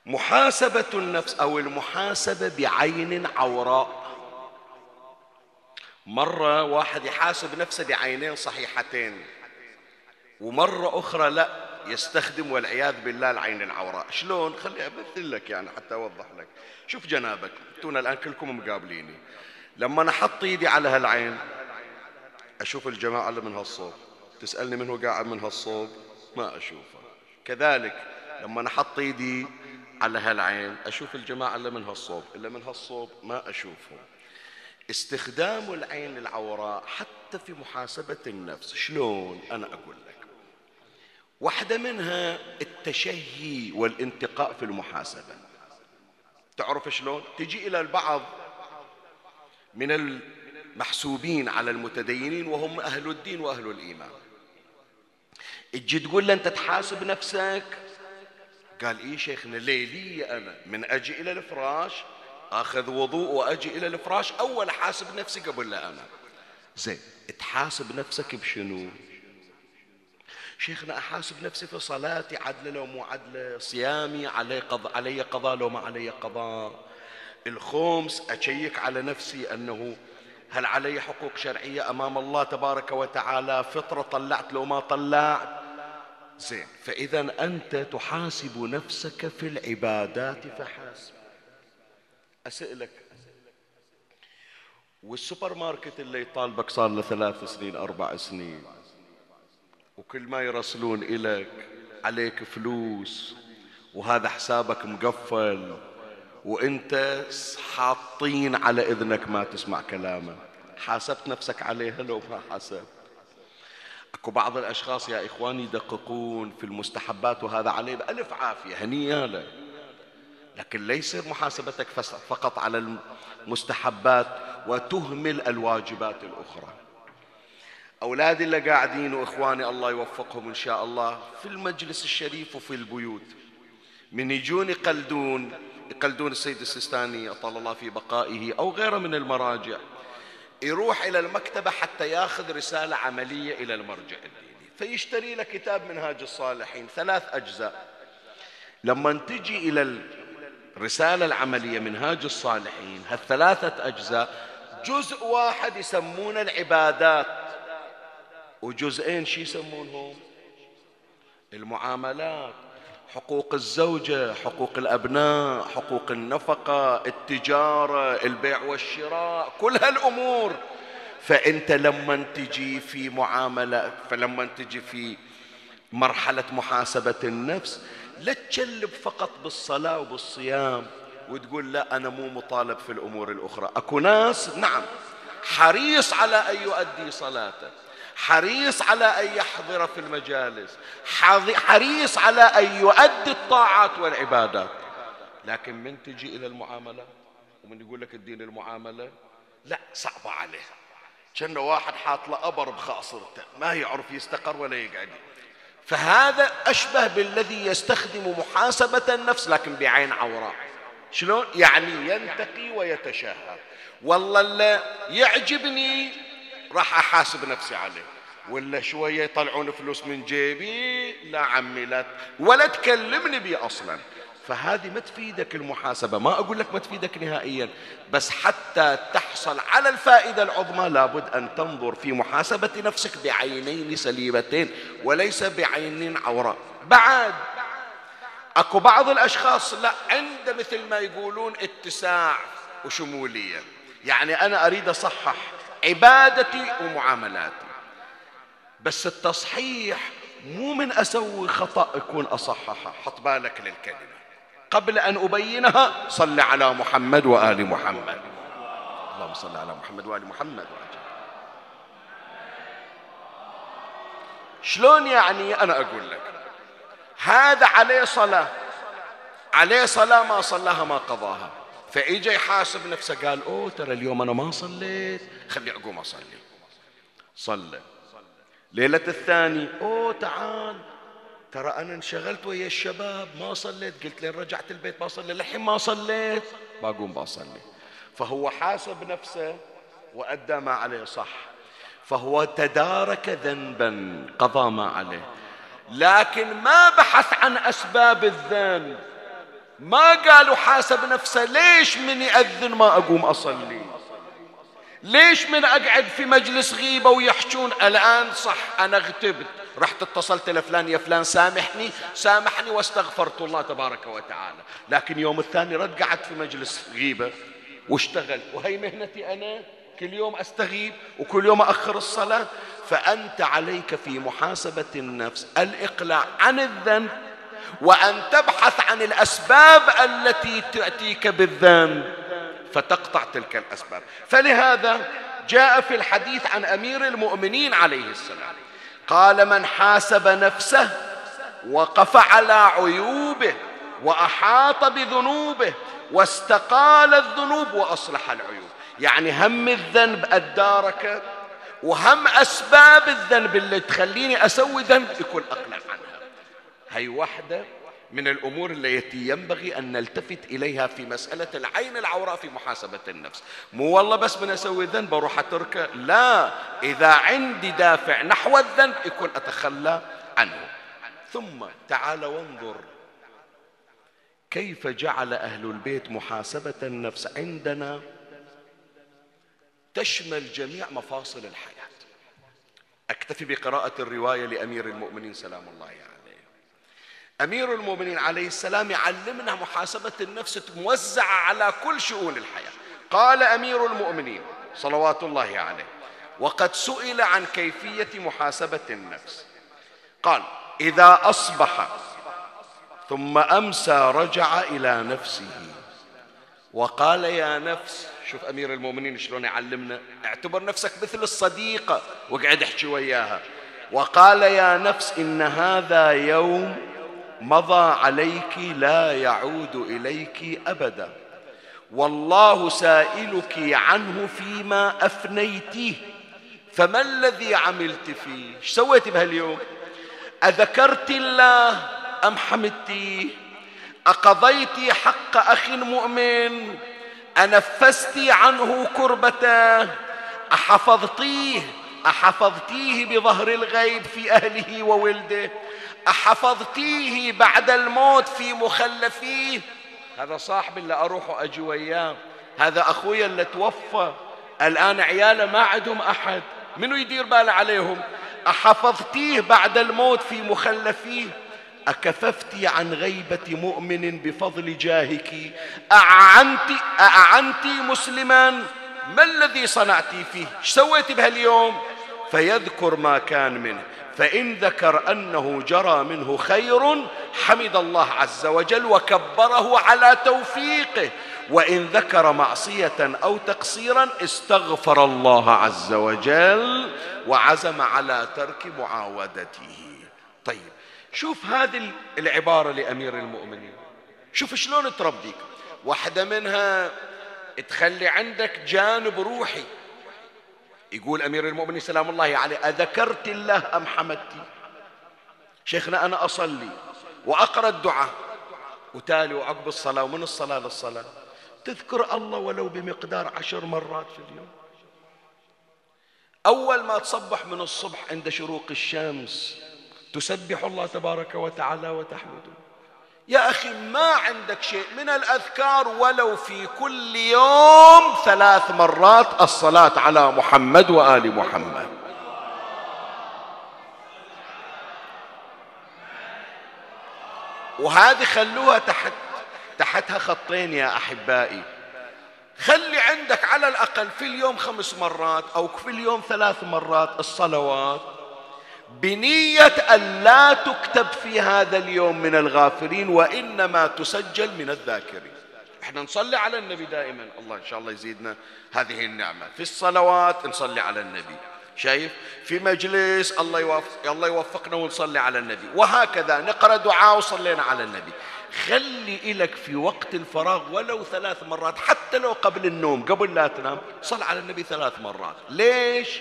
محاسبة النفس أو المحاسبة بعين عوراء. مرة واحد يحاسب نفسه بعينين صحيحتين ومرة أخرى لا. يستخدم والعياذ بالله العين العوراء. شلون؟ خلي أمثل لك يعني حتى أوضح لك. شوف جنابك انتونا الآن كلكم مقابليني. لما أنا أحط إيدي على هالعين أشوف الجماعة اللي من هالصوب. تسألني من هو قاعد من هالصوب؟ ما أشوفه. كذلك لما أنا أحط إيدي على هالعين أشوف الجماعة اللي من هالصوب. اللي من هالصوب ما أشوفهم. استخدام العين العوراء حتى في محاسبة النفس. شلون؟ أنا أقول لك. واحدة منها التشهي والانتقاء في المحاسبة. تعرف شلون؟ تجي إلى البعض من المحسوبين على المتدينين وهم أهل الدين وأهل الإيمان. تجي تقول له أنت تحاسب نفسك؟ قال إيه شيخنا ليلي أنا من أجي إلى الفراش أخذ وضوء وأجي إلى الفراش أول أحاسب نفسي قبل لا أنا زين تحاسب نفسك بشنو؟ شيخنا أحاسب نفسي في صلاتي عدلة لو مو عدلة صيامي علي قضاء, علي قضاء لو ما علي قضاء. الخمس أشيك على نفسي أنه هل علي حقوق شرعية أمام الله تبارك وتعالى؟ فطرة طلعت لو ما طلعت. زين فإذا أنت تحاسب نفسك في العبادات فحسب أسألك. والسوبر ماركت اللي يطالبك صار له ثلاث سنين أربع سنين. وكل ما يرسلون إليك عليك فلوس وهذا حسابك مقفل وإنت حاطين على إذنك ما تسمع كلامه. حاسبت نفسك عليها لو ما حاسبت. أكو بعض الأشخاص يا إخواني يدققون في المستحبات وهذا عليه بألف عافية هنيئا له. لكن ليس محاسبتك فقط على المستحبات وتهمل الواجبات الأخرى. أولادي اللي قاعدين وإخواني الله يوفقهم إن شاء الله في المجلس الشريف وفي البيوت. من يجون يقلدون يقلدون السيد السيستاني أطال الله في بقائه أو غيره من المراجع. يروح إلى المكتبة حتى ياخذ رسالة عملية إلى المرجع الديني. فيشتري له كتاب منهاج الصالحين ثلاث أجزاء. لما تجي إلى الرسالة العملية منهاج الصالحين هالثلاثة أجزاء جزء واحد يسمونه العبادات. وجزئين شو يسمونهم؟ المعاملات حقوق الزوجة حقوق الأبناء حقوق النفقة التجارة البيع والشراء كل هالأمور. فأنت لما تجي في معاملة فلما تجي في مرحلة محاسبة النفس لا تشلب فقط بالصلاة وبالصيام وتقول لا أنا مو مطالب في الأمور الأخرى. أكو ناس نعم حريص على أن يؤدي صلاته. حريص على أن يحضر في المجالس حريص على أن يؤدي الطاعات والعبادات. لكن من تجي إلى المعاملة؟ ومن يقول لك الدين المعاملة؟ لا صعبة عليه. كأنه واحد حاط له أبر بخاصرته ما يعرف يستقر ولا يقعد. فهذا أشبه بالذي يستخدم محاسبة النفس لكن بعين عوراء شلون؟ يعني ينتقي ويتشهى والله اللي يعجبني راح أحاسب نفسي عليه. ولا شوية يطلعون فلوس من جيبي؟ لا عمي لا ولا تكلمني بي أصلا. فهذه ما تفيدك المحاسبة. ما أقول لك ما تفيدك نهائيا. بس حتى تحصل على الفائدة العظمى لابد أن تنظر في محاسبة نفسك بعينين سليمتين وليس بعين عوراء بعد. أكو بعض الأشخاص لا عنده مثل ما يقولون اتساع وشمولية. يعني أنا أريد أصحح عبادتي ومعاملاتي. بس التصحيح مو من أسوي خطأ يكون أصححه. حط بالك للكلمة. قبل أن أبينها صل على محمد وآل محمد. اللهم صل على محمد وآل محمد. شلون يعني أنا أقول لك؟ هذا عليه صلاة. عليه صلاة ما صلاها ما قضاها. فإجا يحاسب نفسه قال أوه ترى اليوم أنا ما صليت خلي أقوم أصلي. صلى. ليلة الثاني أوه تعال ترى أنا انشغلت ويا الشباب ما صليت قلت لين رجعت البيت بصلي للحين ما صليت. بقوم بصلي. فهو حاسب نفسه وأدى ما عليه صح. فهو تدارك ذنبا قضى ما عليه. لكن ما بحث عن أسباب الذنب. ما قالوا حاسب نفسه ليش من يأذن ما أقوم أصلي؟ ليش من أقعد في مجلس غيبة ويحجون؟ الآن صح أنا اغتبت رحت اتصلت لفلان يا فلان سامحني سامحني واستغفرت الله تبارك وتعالى. لكن يوم الثاني رد قعدت في مجلس غيبة واشتغل. وهي مهنتي أنا كل يوم أستغيب وكل يوم أخر الصلاة. فأنت عليك في محاسبة النفس الإقلاع عن الذنب وأن تبحث عن الأسباب التي تأتيك بالذنب. فتقطع تلك الأسباب. فلهذا جاء في الحديث عن أمير المؤمنين عليه السلام. قال من حاسب نفسه وقف على عيوبه وأحاط بذنوبه واستقال الذنوب وأصلح العيوب. يعني هم الذنب أدارك وهم أسباب الذنب اللي تخليني أسوي ذنب يكون أقلع عنها هي واحدة من الأمور التي ينبغي أن نلتفت إليها في مسألة العين العوراء في محاسبة النفس. مو والله بس من أسوي ذنب أروح أتركه لا إذا عندي دافع نحو الذنب يكون أتخلى عنه. ثم تعال وانظر كيف جعل أهل البيت محاسبة النفس عندنا تشمل جميع مفاصل الحياة. أكتفي بقراءة الرواية لأمير المؤمنين سلام الله عليه. يعني. أمير المؤمنين عليه السلام يعلمنا محاسبة النفس موزعة على كل شؤون الحياة. قال أمير المؤمنين صلوات الله عليه وقد سئل عن كيفية محاسبة النفس. قال إذا أصبح ثم أمسى رجع إلى نفسه. وقال يا نفس شوف أمير المؤمنين شلون يعلمنا اعتبر نفسك مثل الصديقة. وقعد احكي وياها. وقال يا نفس إن هذا يوم مضى عليك لا يعود إليك أبدا. والله سائلك عنه فيما أفنيتيه. فما الذي عملت فيه؟ إيش سويت بهاليوم؟ أذكرت الله أم حمدتيه أقضيت حق اخ مؤمن انفست عنه كربته؟ أحفظتيه؟ أحفظتيه بظهر الغيب في أهله وولده؟ أحفظتيه بعد الموت في مخلفيه؟ هذا صاحبي اللي أروح وأجي وياه. هذا أخويا اللي توفى. الآن عياله ما عندهم أحد. منو يدير باله عليهم؟ أحفظتيه بعد الموت في مخلفيه؟ أكففتي عن غيبة مؤمن بفضل جاهك؟ أعنت أعنت مسلما ما الذي صنعتي فيه؟ إيش سويتي بهاليوم؟ فيذكر ما كان منه. فإن ذكر أنه جرى منه خير حمد الله عز وجل وكبره على توفيقه. وإن ذكر معصية أو تقصيرا استغفر الله عز وجل وعزم على ترك معاودته. طيب شوف هذه العبارة لأمير المؤمنين. شوف شلون تربيك. واحدة منها تخلي عندك جانب روحي. يقول أمير المؤمنين سلام الله عليه أذكرت الله أم حمدتي؟ شيخنا أنا أصلي وأقرأ الدعاء وتالي وعقب الصلاة ومن الصلاة للصلاة. تذكر الله ولو بمقدار عشر مرات في اليوم. أول ما تصبح من الصبح عند شروق الشمس تسبح الله تبارك وتعالى وتحمده. يا أخي ما عندك شيء من الأذكار ولو في كل يوم ثلاث مرات الصلاة على محمد وآل محمد. وهذه خلوها تحت تحتها خطين يا أحبائي. خلي عندك على الأقل في اليوم خمس مرات أو في اليوم ثلاث مرات الصلوات. بنية أن لا تكتب في هذا اليوم من الغافلين وإنما تسجل من الذاكرين. إحنا نصلي على النبي دائما. الله إن شاء الله يزيدنا هذه النعمة. في الصلوات نصلي على النبي. شايف؟ في مجلس الله يوفق الله يوفقنا ونصلي على النبي. وهكذا نقرأ دعاء وصلينا على النبي. خلي إلك في وقت الفراغ ولو ثلاث مرات حتى لو قبل النوم قبل لا تنام صل على النبي ثلاث مرات. ليش؟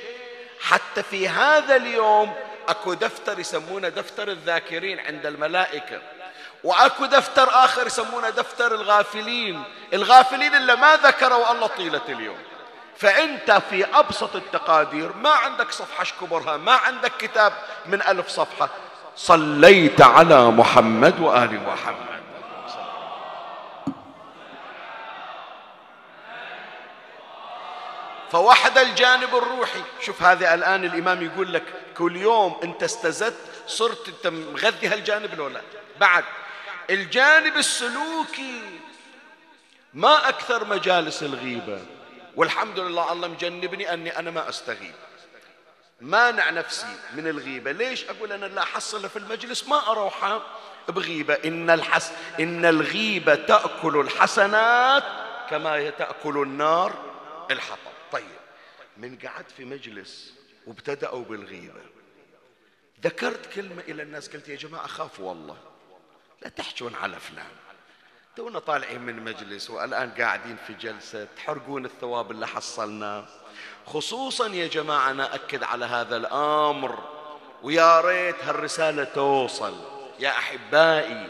حتى في هذا اليوم اكو دفتر يسمونه دفتر الذاكرين عند الملائكة واكو دفتر آخر يسمونه دفتر الغافلين الغافلين اللي ما ذكروا الله طيلة اليوم. فأنت في أبسط التقادير ما عندك صفحة اشكبرها ما عندك كتاب من ألف صفحة صليت على محمد وآل محمد. فوحد الجانب الروحي شوف هذا الآن الإمام يقول لك كل يوم أنت استزدت صرت أنت مغذي هالجانب لو لا؟ بعد. الجانب السلوكي. ما أكثر مجالس الغيبة. والحمد لله الله مجنبني أني أنا ما أستغيب. مانع نفسي من الغيبة. ليش أقول أنا لا أحصل في المجلس؟ ما أروح بغيبة. إن, الحس إن الغيبة تأكل الحسنات كما تأكل النار الحطب. طيب. من قعدت في مجلس وابتدأوا بالغيبة. ذكرت كلمة إلى الناس قلت يا جماعة خافوا والله. لا تحجون على فلان. تونا طالعين من مجلس والآن قاعدين في جلسة تحرقون الثواب اللي حصلناه خصوصا يا جماعة أنا أكد على هذا الأمر. ويا ريت هالرسالة توصل. يا أحبائي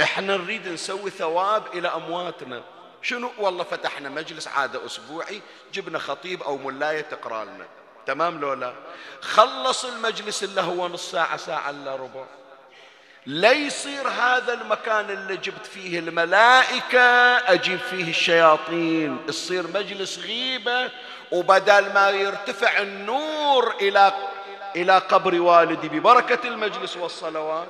إحنا نريد نسوي ثواب إلى أمواتنا. شنو؟ والله فتحنا مجلس عادة أسبوعي جبنا خطيب أو ملاية تقرأ لنا تمام لو لا؟ خلص المجلس اللي هو نص ساعة ساعة إلا ربع. لا يصير هذا المكان اللي جبت فيه الملائكة أجيب فيه الشياطين. يصير مجلس غيبة وبدل ما يرتفع النور إلى إلى قبر والدي ببركة المجلس والصلوات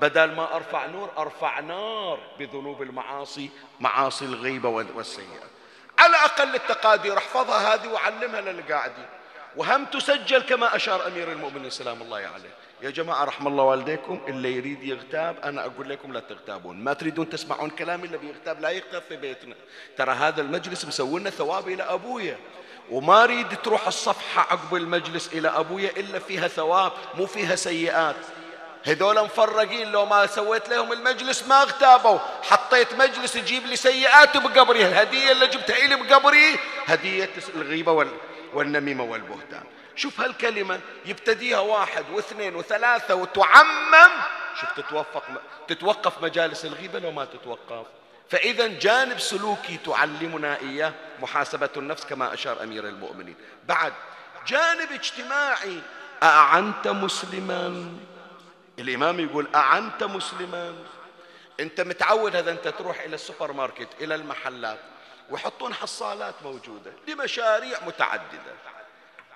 بدل ما أرفع نور أرفع نار بذنوب المعاصي معاصي الغيبة والسيئة. على أقل التقادير احفظها هذه وعلمها للقاعدين وهم تسجل كما أشار أمير المؤمنين. سلام الله عليه يا جماعة رحم الله والديكم. اللي يريد يغتاب أنا أقول لكم لا تغتابون. ما تريدون تسمعون كلامي اللي بيغتاب لا يغتاب في بيتنا. ترى هذا المجلس مسوينا ثواب إلى أبويا. وما أريد تروح الصفحة عقب المجلس إلى أبويا إلا فيها ثواب مو فيها سيئات. هذول مفرقين لو ما سويت لهم المجلس ما اغتابوا. حطيت مجلس يجيب لي سيئات بقبري. الهدية اللي جبتها لي بقبري هدية الغيبة والنميمة والبهتان. شوف هالكلمة يبتديها واحد واثنين وثلاثة وتعمم. شوف تتوفق تتوقف مجالس الغيبة لو ما تتوقف. فإذا جانب سلوكي تعلمنا إياه محاسبة النفس كما أشار أمير المؤمنين. بعد جانب اجتماعي أعنت مسلما؟ الإمام يقول أعنت مسلما. أنت متعود هذا أنت تروح إلى السوبر ماركت إلى المحلات. ويحطون حصالات موجودة لمشاريع متعددة.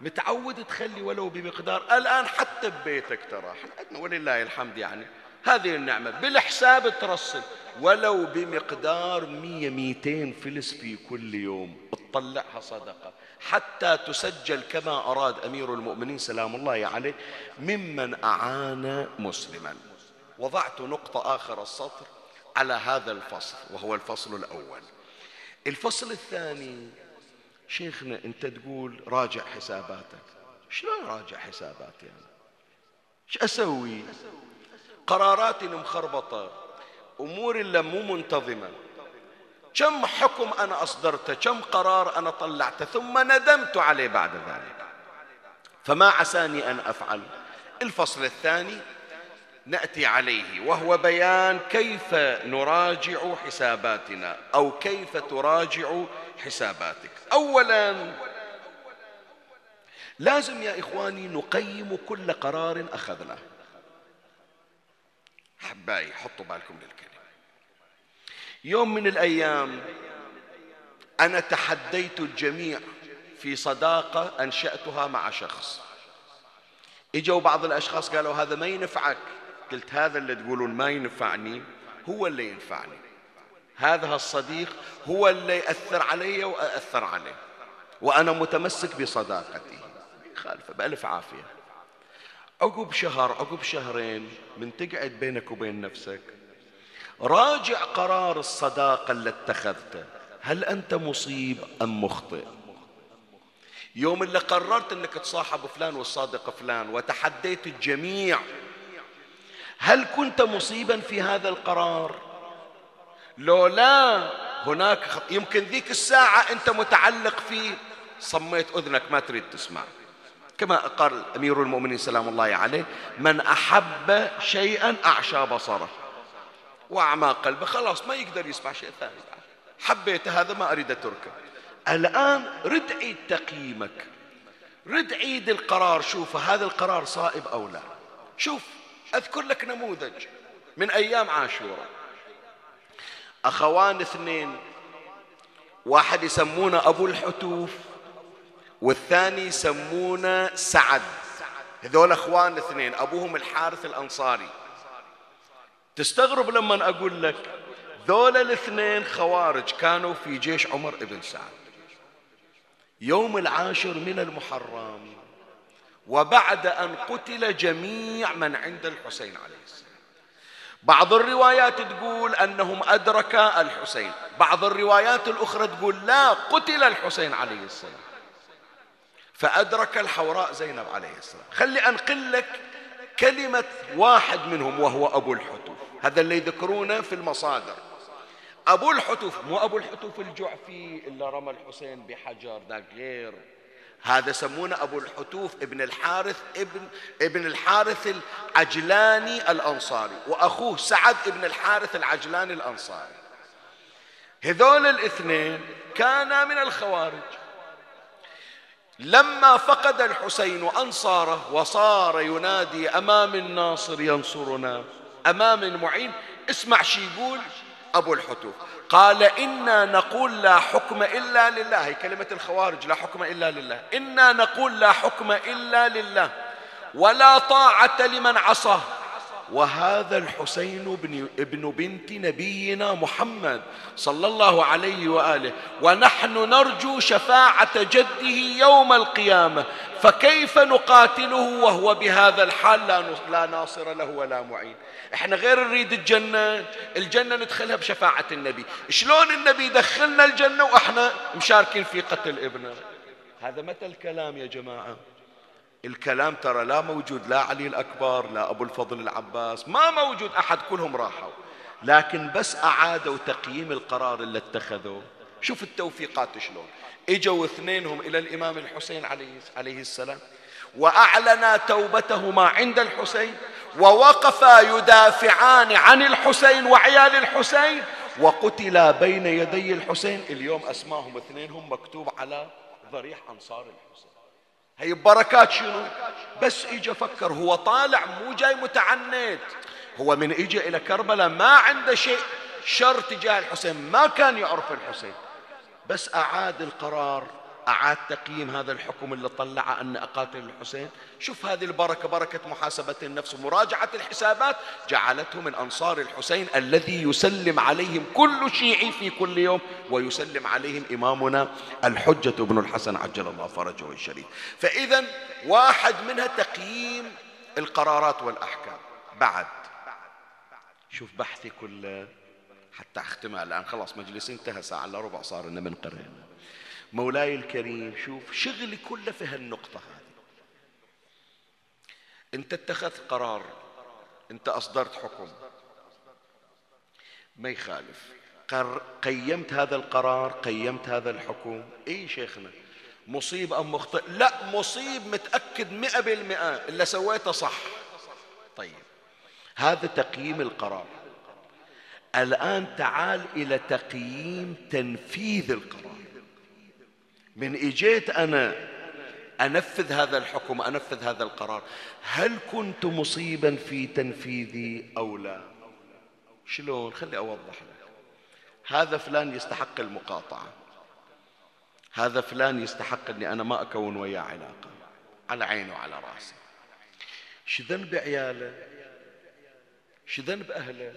متعود تخلي ولو بمقدار الآن حتى ببيتك ترى. إحنا ولله الحمد يعني. هذه النعمة. بالحساب ترسل ولو بمقدار مية ميتين فلس في كل يوم. تطلعها صدقة. حتى تسجل كما أراد أمير المؤمنين سلام الله عليه ممن أعان مسلما. وضعت نقطة آخر السطر على هذا الفصل وهو الفصل الأول. الفصل الثاني. شيخنا أنت تقول راجع حساباتك. شلون راجع حساباتي أنا إيش أسوي؟ قراراتي مخربطة. أموري اللي مو منتظمة. كم حكم أنا أصدرته؟ كم قرار أنا طلعته؟ ثم ندمت عليه بعد ذلك. فما عساني أن أفعل. الفصل الثاني نأتي عليه وهو بيان كيف نراجع حساباتنا أو كيف تراجع حساباتك. أولا لازم يا إخواني نقيم كل قرار أخذناه أحبائي حطوا بالكم للكلمة. يوم من الأيام أنا تحديت الجميع في صداقة أنشأتها مع شخص. إجوا بعض الأشخاص قالوا هذا ما ينفعك. قلت هذا اللي تقولون ما ينفعني هو اللي ينفعني. هذا الصديق هو اللي يأثر علي وأأثر عليه. وأنا متمسك بصداقتي. خالفة بألف عافية. عقب شهر عقب شهرين من تقعد بينك وبين نفسك راجع قرار الصداقة اللي اتخذته. هل أنت مصيب أم مخطئ؟ يوم اللي قررت أنك تصاحب فلان والصادق فلان وتحديت الجميع هل كنت مصيبا في هذا القرار؟ لو لا هناك. يمكن ذيك الساعة أنت متعلق فيه صميت أذنك ما تريد تسمع. كما قال أمير المؤمنين سلام الله عليه من أحب شيئا أعشى بصره. وأعمى قلبه خلاص ما يقدر يسمع شيء ثاني. حبيت هذا ما أريد أتركه. الآن رد عيد تقييمك. رد عيد القرار شوف هذا القرار صائب أو لا. شوف أذكر لك نموذج من أيام عاشوراء. أخوان اثنين واحد يسمونه أبو الحتوف والثاني يسمونه سعد. هذول أخوان اثنين أبوهم الحارث الأنصاري. تستغرب لما أقول لك ذول الاثنين خوارج كانوا في جيش عمر بن سعد. يوم العاشر من المحرم وبعد أن قتل جميع من عند الحسين عليه السلام. بعض الروايات تقول أنهم أدرك الحسين. بعض الروايات الأخرى تقول لا قتل الحسين عليه السلام. فأدرك الحوراء زينب عليه السلام. خلي أنقل لك كلمة واحد منهم وهو أبو الحتوف. هذا اللي يذكرونه في المصادر. أبو الحتوف مو أبو الحتوف الجعفي اللي رمى الحسين بحجر ذاك غير. هذا يسمونه أبو الحتوف ابن الحارث ابن ابن الحارث العجلاني الأنصاري وأخوه سعد ابن الحارث العجلاني الأنصاري. هذول الاثنين كانا من الخوارج. لما فقد الحسين أنصاره وصار ينادي أمام الناصر ينصرنا أمام المعين اسمع شي يقول أبو الحتوف. قال إنا نقول لا حكم إلا لله. هي كلمة الخوارج لا حكم إلا لله. إنا نقول لا حكم إلا لله. ولا طاعة لمن عصاه. وهذا الحسين بن, ابن بنت نبينا محمد صلى الله عليه وآله. ونحن نرجو شفاعة جده يوم القيامة. فكيف نقاتله وهو بهذا الحال لا لا ناصر له ولا معين. إحنا غير نريد الجنة. الجنة ندخلها بشفاعة النبي. شلون النبي دخلنا الجنة وإحنا مشاركين في قتل ابنه؟ هذا متى الكلام يا جماعة؟ الكلام ترى لا موجود لا علي الأكبر لا أبو الفضل العباس ما موجود أحد كلهم راحوا. لكن بس أعادوا تقييم القرار اللي اتخذوه. شوف التوفيقات شلون. إجوا اثنينهم إلى الإمام الحسين عليه, عليه السلام وأعلنا توبتهما عند الحسين ووقفا يدافعان عن الحسين وعيال الحسين وقتلا بين يدي الحسين اليوم أسماهم اثنينهم مكتوب على ضريح أنصار الحسين. هي بركات شنو؟ بس اجى فكر هو طالع مو جاي متعنت. هو من اجى إلى كربلاء ما عنده شيء شر تجاه الحسين ما كان يعرف الحسين. بس أعاد القرار. أعاد تقييم هذا الحكم اللي طلع أن أقاتل الحسين. شوف هذه البركة بركة محاسبة النفس. ومراجعة الحسابات جعلته من أنصار الحسين الذي يسلم عليهم كل شيعي في كل يوم ويسلم عليهم إمامنا الحجة ابن الحسن عجل الله فرجه الشريف. فإذا واحد منها تقييم القرارات والأحكام. بعد. شوف بحثي كله. حتى أختمها الآن. خلاص مجلسي انتهى. ساعة إلا ربع صار لنا من قرين مولاي الكريم شوف شغلي كله في هالنقطة هذه. انت اتخذت قرار انت أصدرت حكم. ما يخالف. قيمت هذا القرار قيمت هذا الحكم. اي شيخنا؟ مصيب أم مخطئ؟ لا مصيب متأكد مئة بالمئة. اللي سويته صح. طيب. هذا تقييم القرار. الآن تعال إلى تقييم تنفيذ القرار. من إجيت أنا أنفذ هذا الحكم أنفذ هذا القرار. هل كنت مصيبا في تنفيذي أو لا؟ شلون؟ خلي أوضح لك. هذا فلان يستحق المقاطعة. هذا فلان يستحق إني أنا ما أكون وياه علاقة. على عيني وعلى رأسي. شو ذنب عياله؟ شو ذنب أهله؟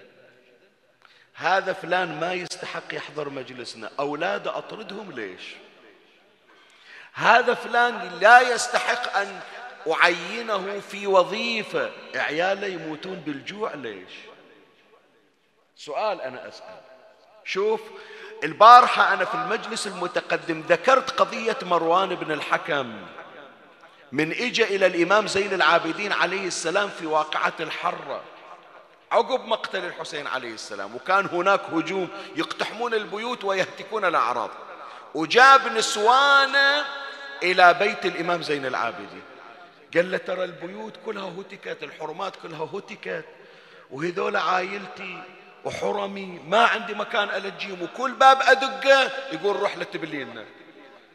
هذا فلان ما يستحق يحضر مجلسنا. أولاده أطردهم ليش؟ هذا فلان لا يستحق أن أعينه في وظيفة. عياله يموتون بالجوع ليش؟ سؤال أنا أسأل. شوف البارحة أنا في المجلس المتقدم ذكرت قضية مروان بن الحكم. من إجا إلى الإمام زين العابدين عليه السلام في واقعة الحرة. عقب مقتل الحسين عليه السلام وكان هناك هجوم يقتحمون البيوت ويهتكون الأعراض. وجاب نسوانه إلى بيت الإمام زين العابدين. قال له ترى البيوت كلها هتكت الحرمات كلها هتكت وهذول عائلتي وحرمي ما عندي مكان ألجيهم وكل باب أدقة. يقول روح لتبلينا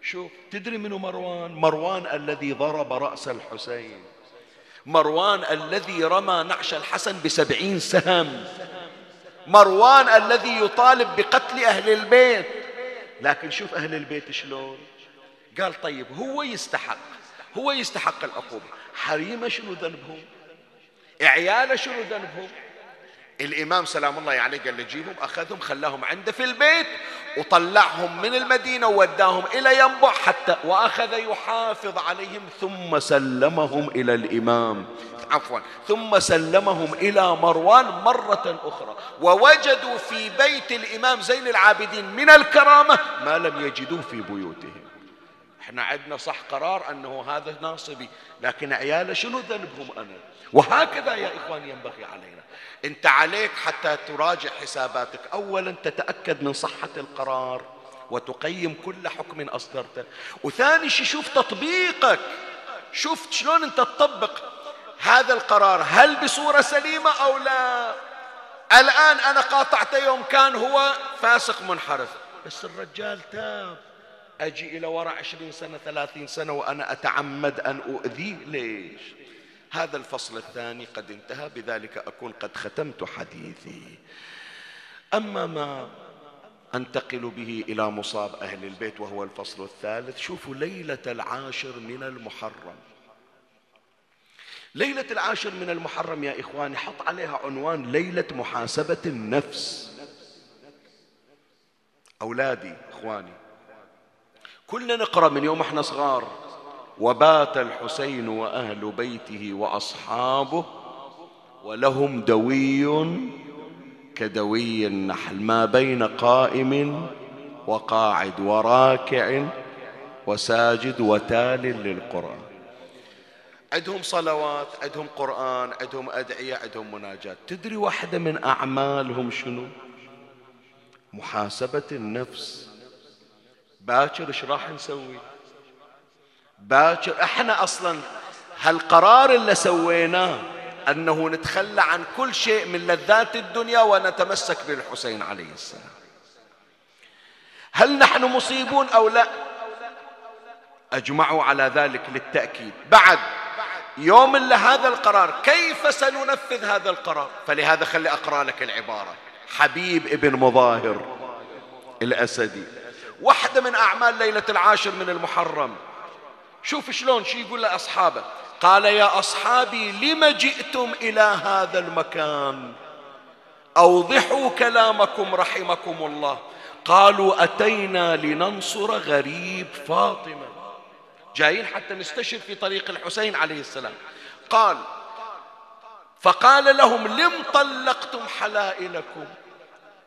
شوف تدري منو مروان؟ مروان الذي ضرب رأس الحسين. مروان الذي رمى نعش الحسن بسبعين سهم. مروان الذي يطالب بقتل أهل البيت. لكن شوف أهل البيت شلون. قال طيب هو يستحق هو يستحق العقوبة. حريمة شنو ذنبهم؟ عيالة شنو ذنبهم؟ الإمام سلام الله عليه قال له جيبهم أخذهم خلاهم عنده في البيت وطلعهم من المدينة ووداهم إلى ينبع حتى وأخذ يحافظ عليهم ثم سلمهم إلى الإمام. عفوا ثم سلمهم إلى مروان مرة أخرى. ووجدوا في بيت الإمام زين العابدين من الكرامة ما لم يجدوه في بيوتهم. إحنا عندنا صح قرار أنه هذا ناصبي لكن عياله شنو ذنبهم أنا؟ وهكذا يا إخواني ينبغي علينا. أنت عليك حتى تراجع حساباتك. أولا تتأكد من صحة القرار وتقيم كل حكم أصدرته. وثاني شيء شوف تطبيقك. شوف شلون أنت تطبق هذا القرار. هل بصورة سليمة أو لا؟ الآن أنا قاطعته يوم كان هو فاسق منحرف. بس الرجال تاب. أجي إلى وراء عشرين سنة ثلاثين سنة وأنا أتعمد أن أؤذيه. ليش؟ هذا الفصل الثاني قد انتهى بذلك أكون قد ختمت حديثي. أما ما أنتقل به إلى مصاب أهل البيت وهو الفصل الثالث شوفوا ليلة العاشر من المحرم. ليلة العاشر من المحرم يا إخواني حط عليها عنوان ليلة محاسبة النفس. أولادي إخواني كلنا نقرأ من يوم إحنا صغار. وبات الحسين وأهل بيته وأصحابه ولهم دوي كدوي النحل ما بين قائم وقاعد وراكع وساجد وتال للقرآن. عندهم صلوات عندهم قرآن عندهم أدعية عندهم مناجات. تدري واحدة من أعمالهم شنو؟ محاسبة النفس. باكر إيش راح نسوي؟ باكر إحنا أصلا هالقرار اللي سويناه أنه نتخلى عن كل شيء من لذات الدنيا ونتمسك بالحسين عليه السلام. هل نحن مصيبون أو لا؟ أجمعوا على ذلك للتأكيد. بعد يوم لهذا القرار كيف سننفذ هذا القرار؟ فلهذا خلي أقرأ لك العبارة. حبيب ابن مظاهر الأسدي. واحدة من أعمال ليلة العاشر من المحرم. شوف شلون شي يقول لأصحابه. قال يا أصحابي لم جئتم إلى هذا المكان؟ أوضحوا كلامكم رحمكم الله. قالوا أتينا لننصر غريب فاطمة. جايين حتى نستشر في طريق الحسين عليه السلام. قال فقال لهم لم طلقتم حلائلكم؟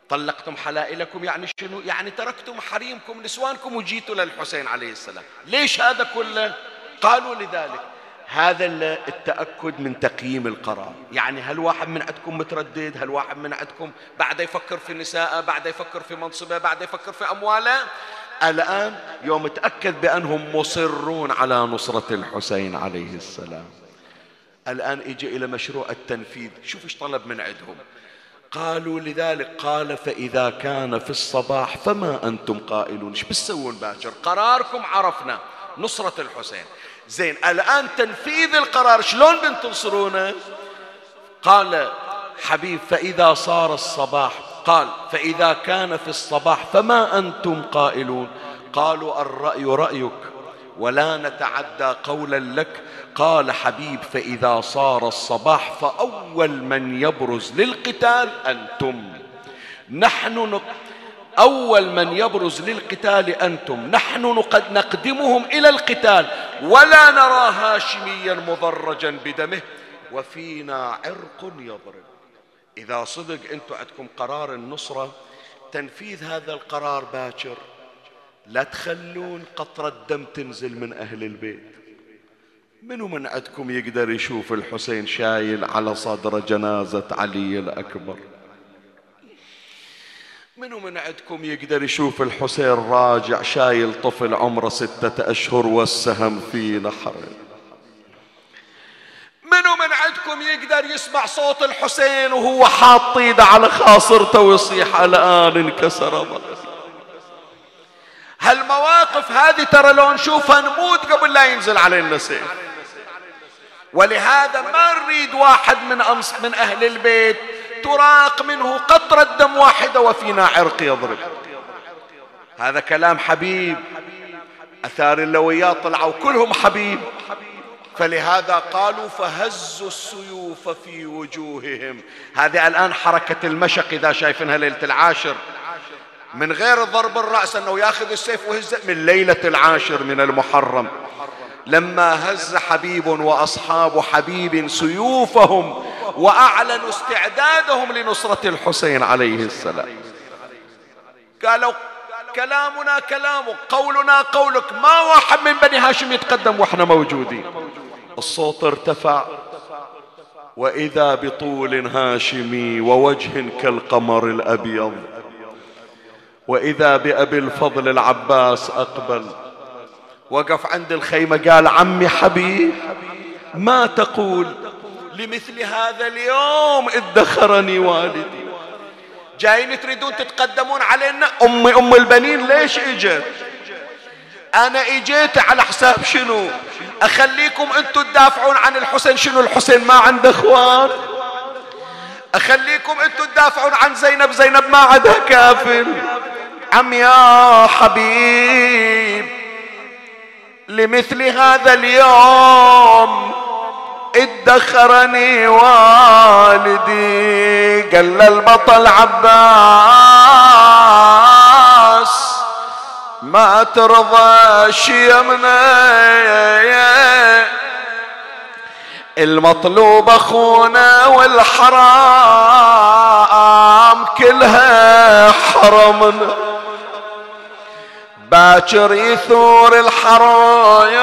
طلقتم حلائلكم يعني شنو؟ يعني تركتم حريمكم نسوانكم وجيتوا للحسين عليه السلام. ليش هذا كله؟ قالوا لذلك. هذا التأكد من تقييم القرار. يعني هل واحد من عندكم متردد؟ هل واحد من عندكم بعد يفكر في نساءه بعد يفكر في منصبة بعد يفكر في أمواله؟ الآن يوم تأكد بأنهم مصرون على نصرة الحسين عليه السلام. الآن إجي إلى مشروع التنفيذ. شوف إيش طلب من عندهم. قالوا لذلك قال فإذا كان في الصباح فما أنتم قائلون؟ إيش بتسوون باكر؟ قراركم عرفنا نصرة الحسين. زين الآن تنفيذ القرار شلون بنتنصرونه؟ قال حبيب فإذا صار الصباح. قال فإذا كان في الصباح فما أنتم قائلون؟ قالوا الرأي رأيك ولا نتعدى قولا لك قال حبيب فإذا صار الصباح فأول من يبرز للقتال أنتم. نحن أول من يبرز للقتال أنتم. نحن قد نقدمهم إلى القتال. ولا نرى هاشميا مضرجا بدمه. وفينا عرق يضرب. إذا صدق أنتم عندكم قرار النصرة تنفيذ هذا القرار باكر. لا تخلون قطرة دم تنزل من أهل البيت. منو من عندكم يقدر يشوف الحسين شايل على صدره جنازة علي الأكبر؟ منو من عندكم يقدر يشوف الحسين راجع شايل طفل عمره ستة أشهر والسهم في نحره منو من عندكم يقدر يسمع صوت الحسين وهو حاط إيده على خاصرته ويصيح الآن انكسر ظهره هالمواقف هذه ترى لو نشوفها نموت قبل لا ينزل علينا سيف. ولهذا ما نريد واحد من أمس من أهل البيت. تراق منه قطرة دم واحدة وفينا عرق يضرب. هذا كلام حبيب. أثار اللويات طلعوا كلهم حبيب. فلهذا قالوا فهزوا السيوف في وجوههم. هذه الآن حركة المشق إذا شايفينها ليلة العاشر. من غير ضرب الرأس أنه ياخذ السيف وهزه من ليلة العاشر من المحرم. لما هز حبيب وأصحاب حبيب سيوفهم واعلنوا استعدادهم لنصرة الحسين عليه السلام. قالوا كلامنا كلامك قولنا قولك ما واحد من بني هاشم يتقدم وإحنا موجودين. الصوت ارتفع وإذا بطول هاشمي ووجه كالقمر الأبيض وإذا بأبي الفضل العباس أقبل وقف عند الخيمة قال عمي حبيب ما تقول لمثل هذا اليوم ادخرني والدي؟ جايين تريدون تتقدمون علينا؟ امي أم البنين ليش إجت؟ أنا إجيت على حساب شنو؟ أخليكم أنتم تدافعون عن الحسين شنو الحسين ما عنده إخوان؟ أخليكم أنتم تدافعون عن زينب زينب ما عندها كافل. عم يا حبيب لمثل هذا اليوم ادخرني والدي قال البطل عباس ما ترضى شيمنا المطلوب أخونا والحرام كلها حرمنا باكر يثور الحرايب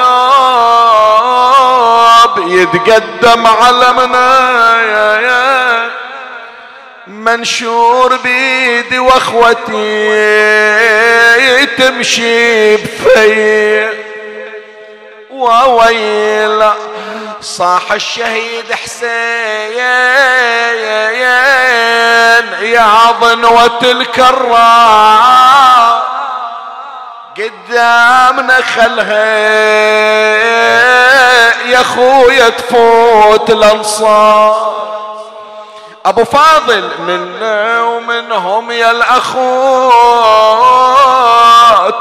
يتقدم علمنا يا يا منشور بيدي وأخوتي تمشي بفي. وويل صاح الشهيد حسين يا ظنوة الكرام قدامنا خلها يا خويا تفوت الأنصار. أبو فاضل منا ومنهم يا الاخو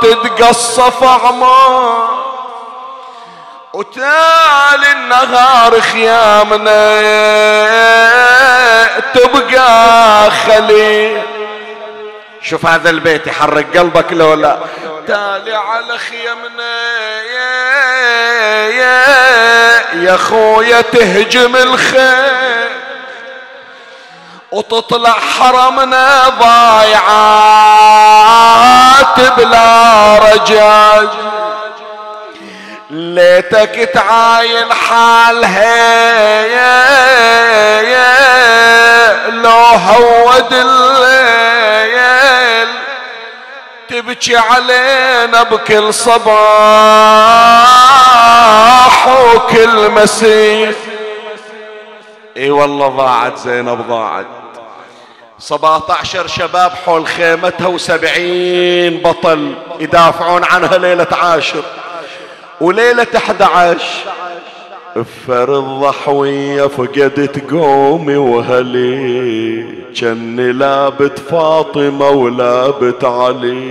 تتقصف أعمار. وتالي النهار خيامنا تبقى خليل. شوف هذا البيت يحرق قلبك لو لا تالي على خيمنا يا يا يا خويا تهجم الخيل وتطلع حرمنا ضايعات بلا رجاج ليتك تعاين حالها يا يا لو هود الليل. تبكي علينا بكل صباح وكل مسيح إي والله ضاعت زينب ضاعت. 17 شباب حول خيمتها وسبعين بطل يدافعون عنها ليلة عاشر وليلة 11 فرض الضحوية فقدت قومي وهلي. جني لا بت فاطمة ولا بت علي.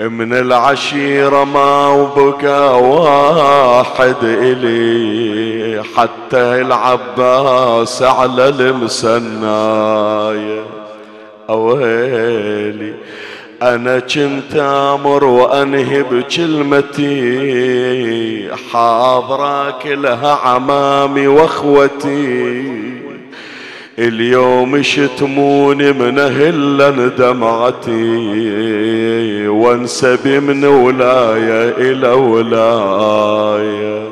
من العشيرة ما وبقى واحد إلي. حتى العباس على المسناية أويلي. أنا كنت أمر وأنهي بكلمتي حاضرة كلها عمامي وأخوتي. اليوم شتموني من أهل دمعتي وانسبي من ولاية إلى ولاية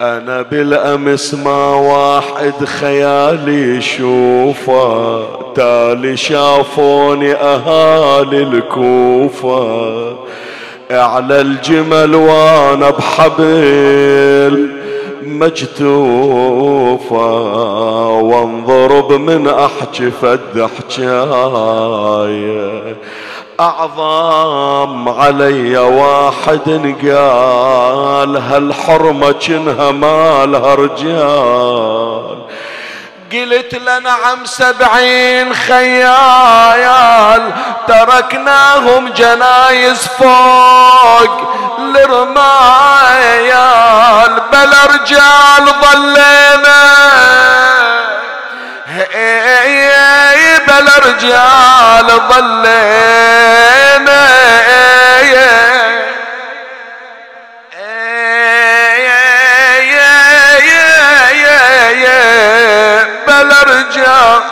أنا بالأمس ما واحد خيالي يشوفه. تالي شافوني أهالي الكوفة. على الجمل وأنا بحبل مجتوفة. وانضرب من احكي فد حجاية اعظم علي واحد قال هالحرمة كنها مالها رجال قلت لنعم سبعين خيال تركناهم جنايز فوق لرمايال بلا رجال ظلينا. بلا رجال ظلينا.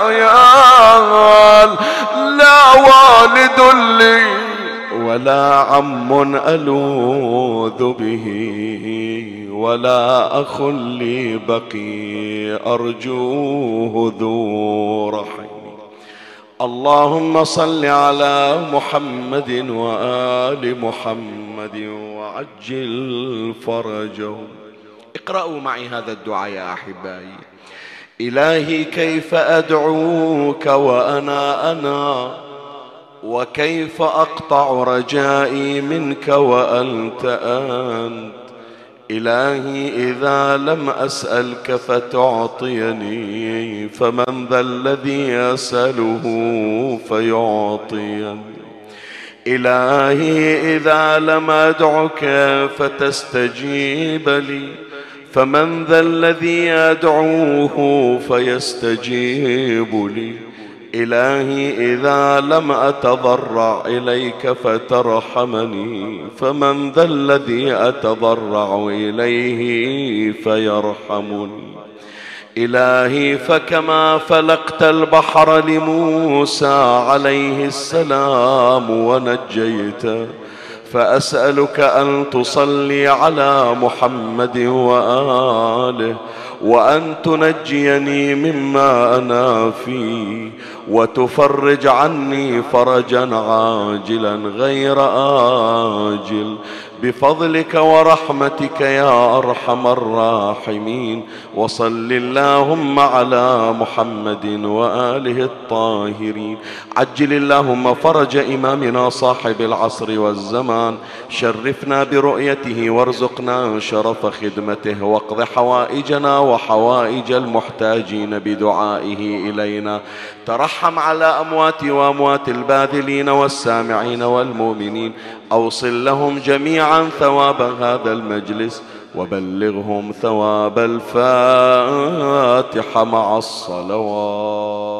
رجال لا والد لي ولا عم ألوذ به ولا أخ لي بقي أرجوه ذو رحم. اللهم صل على محمد وآل محمد وعجل فرجهم. اقرأوا معي هذا الدعاء يا أحبائي. إلهي كيف أدعوك وأنا أنا؟ وكيف أقطع رجائي منك وأنت أنت؟ إلهي إذا لم أسألك فتعطيني فمن ذا الذي يسأله فيعطيني. إلهي إذا لم أدعك فتستجيب لي. فمن ذا الذي يدعوه فيستجيب لي. إلهي إذا لم أتضرع إليك فترحمني. فمن ذا الذي أتضرع إليه فيرحمني. إلهي فكما فلقت البحر لموسى عليه السلام ونجيته. فأسألك أن تصلي على محمد وآله وأن تنجيني مما أنا فيه وتفرج عني فرجا عاجلا غير آجل. بفضلك ورحمتك يا أرحم الراحمين. وصل اللهم على محمد وآله الطاهرين. عجل اللهم فرج إمامنا صاحب العصر والزمان. شرفنا برؤيته وارزقنا شرف خدمته. واقض حوائجنا وحوائج المحتاجين بدعائه إلينا. ترحم على أموات وأموات الباذلين والسامعين والمؤمنين. أوصل لهم جميعا ثواب هذا المجلس وبلغهم ثواب الفاتحة مع الصلوات.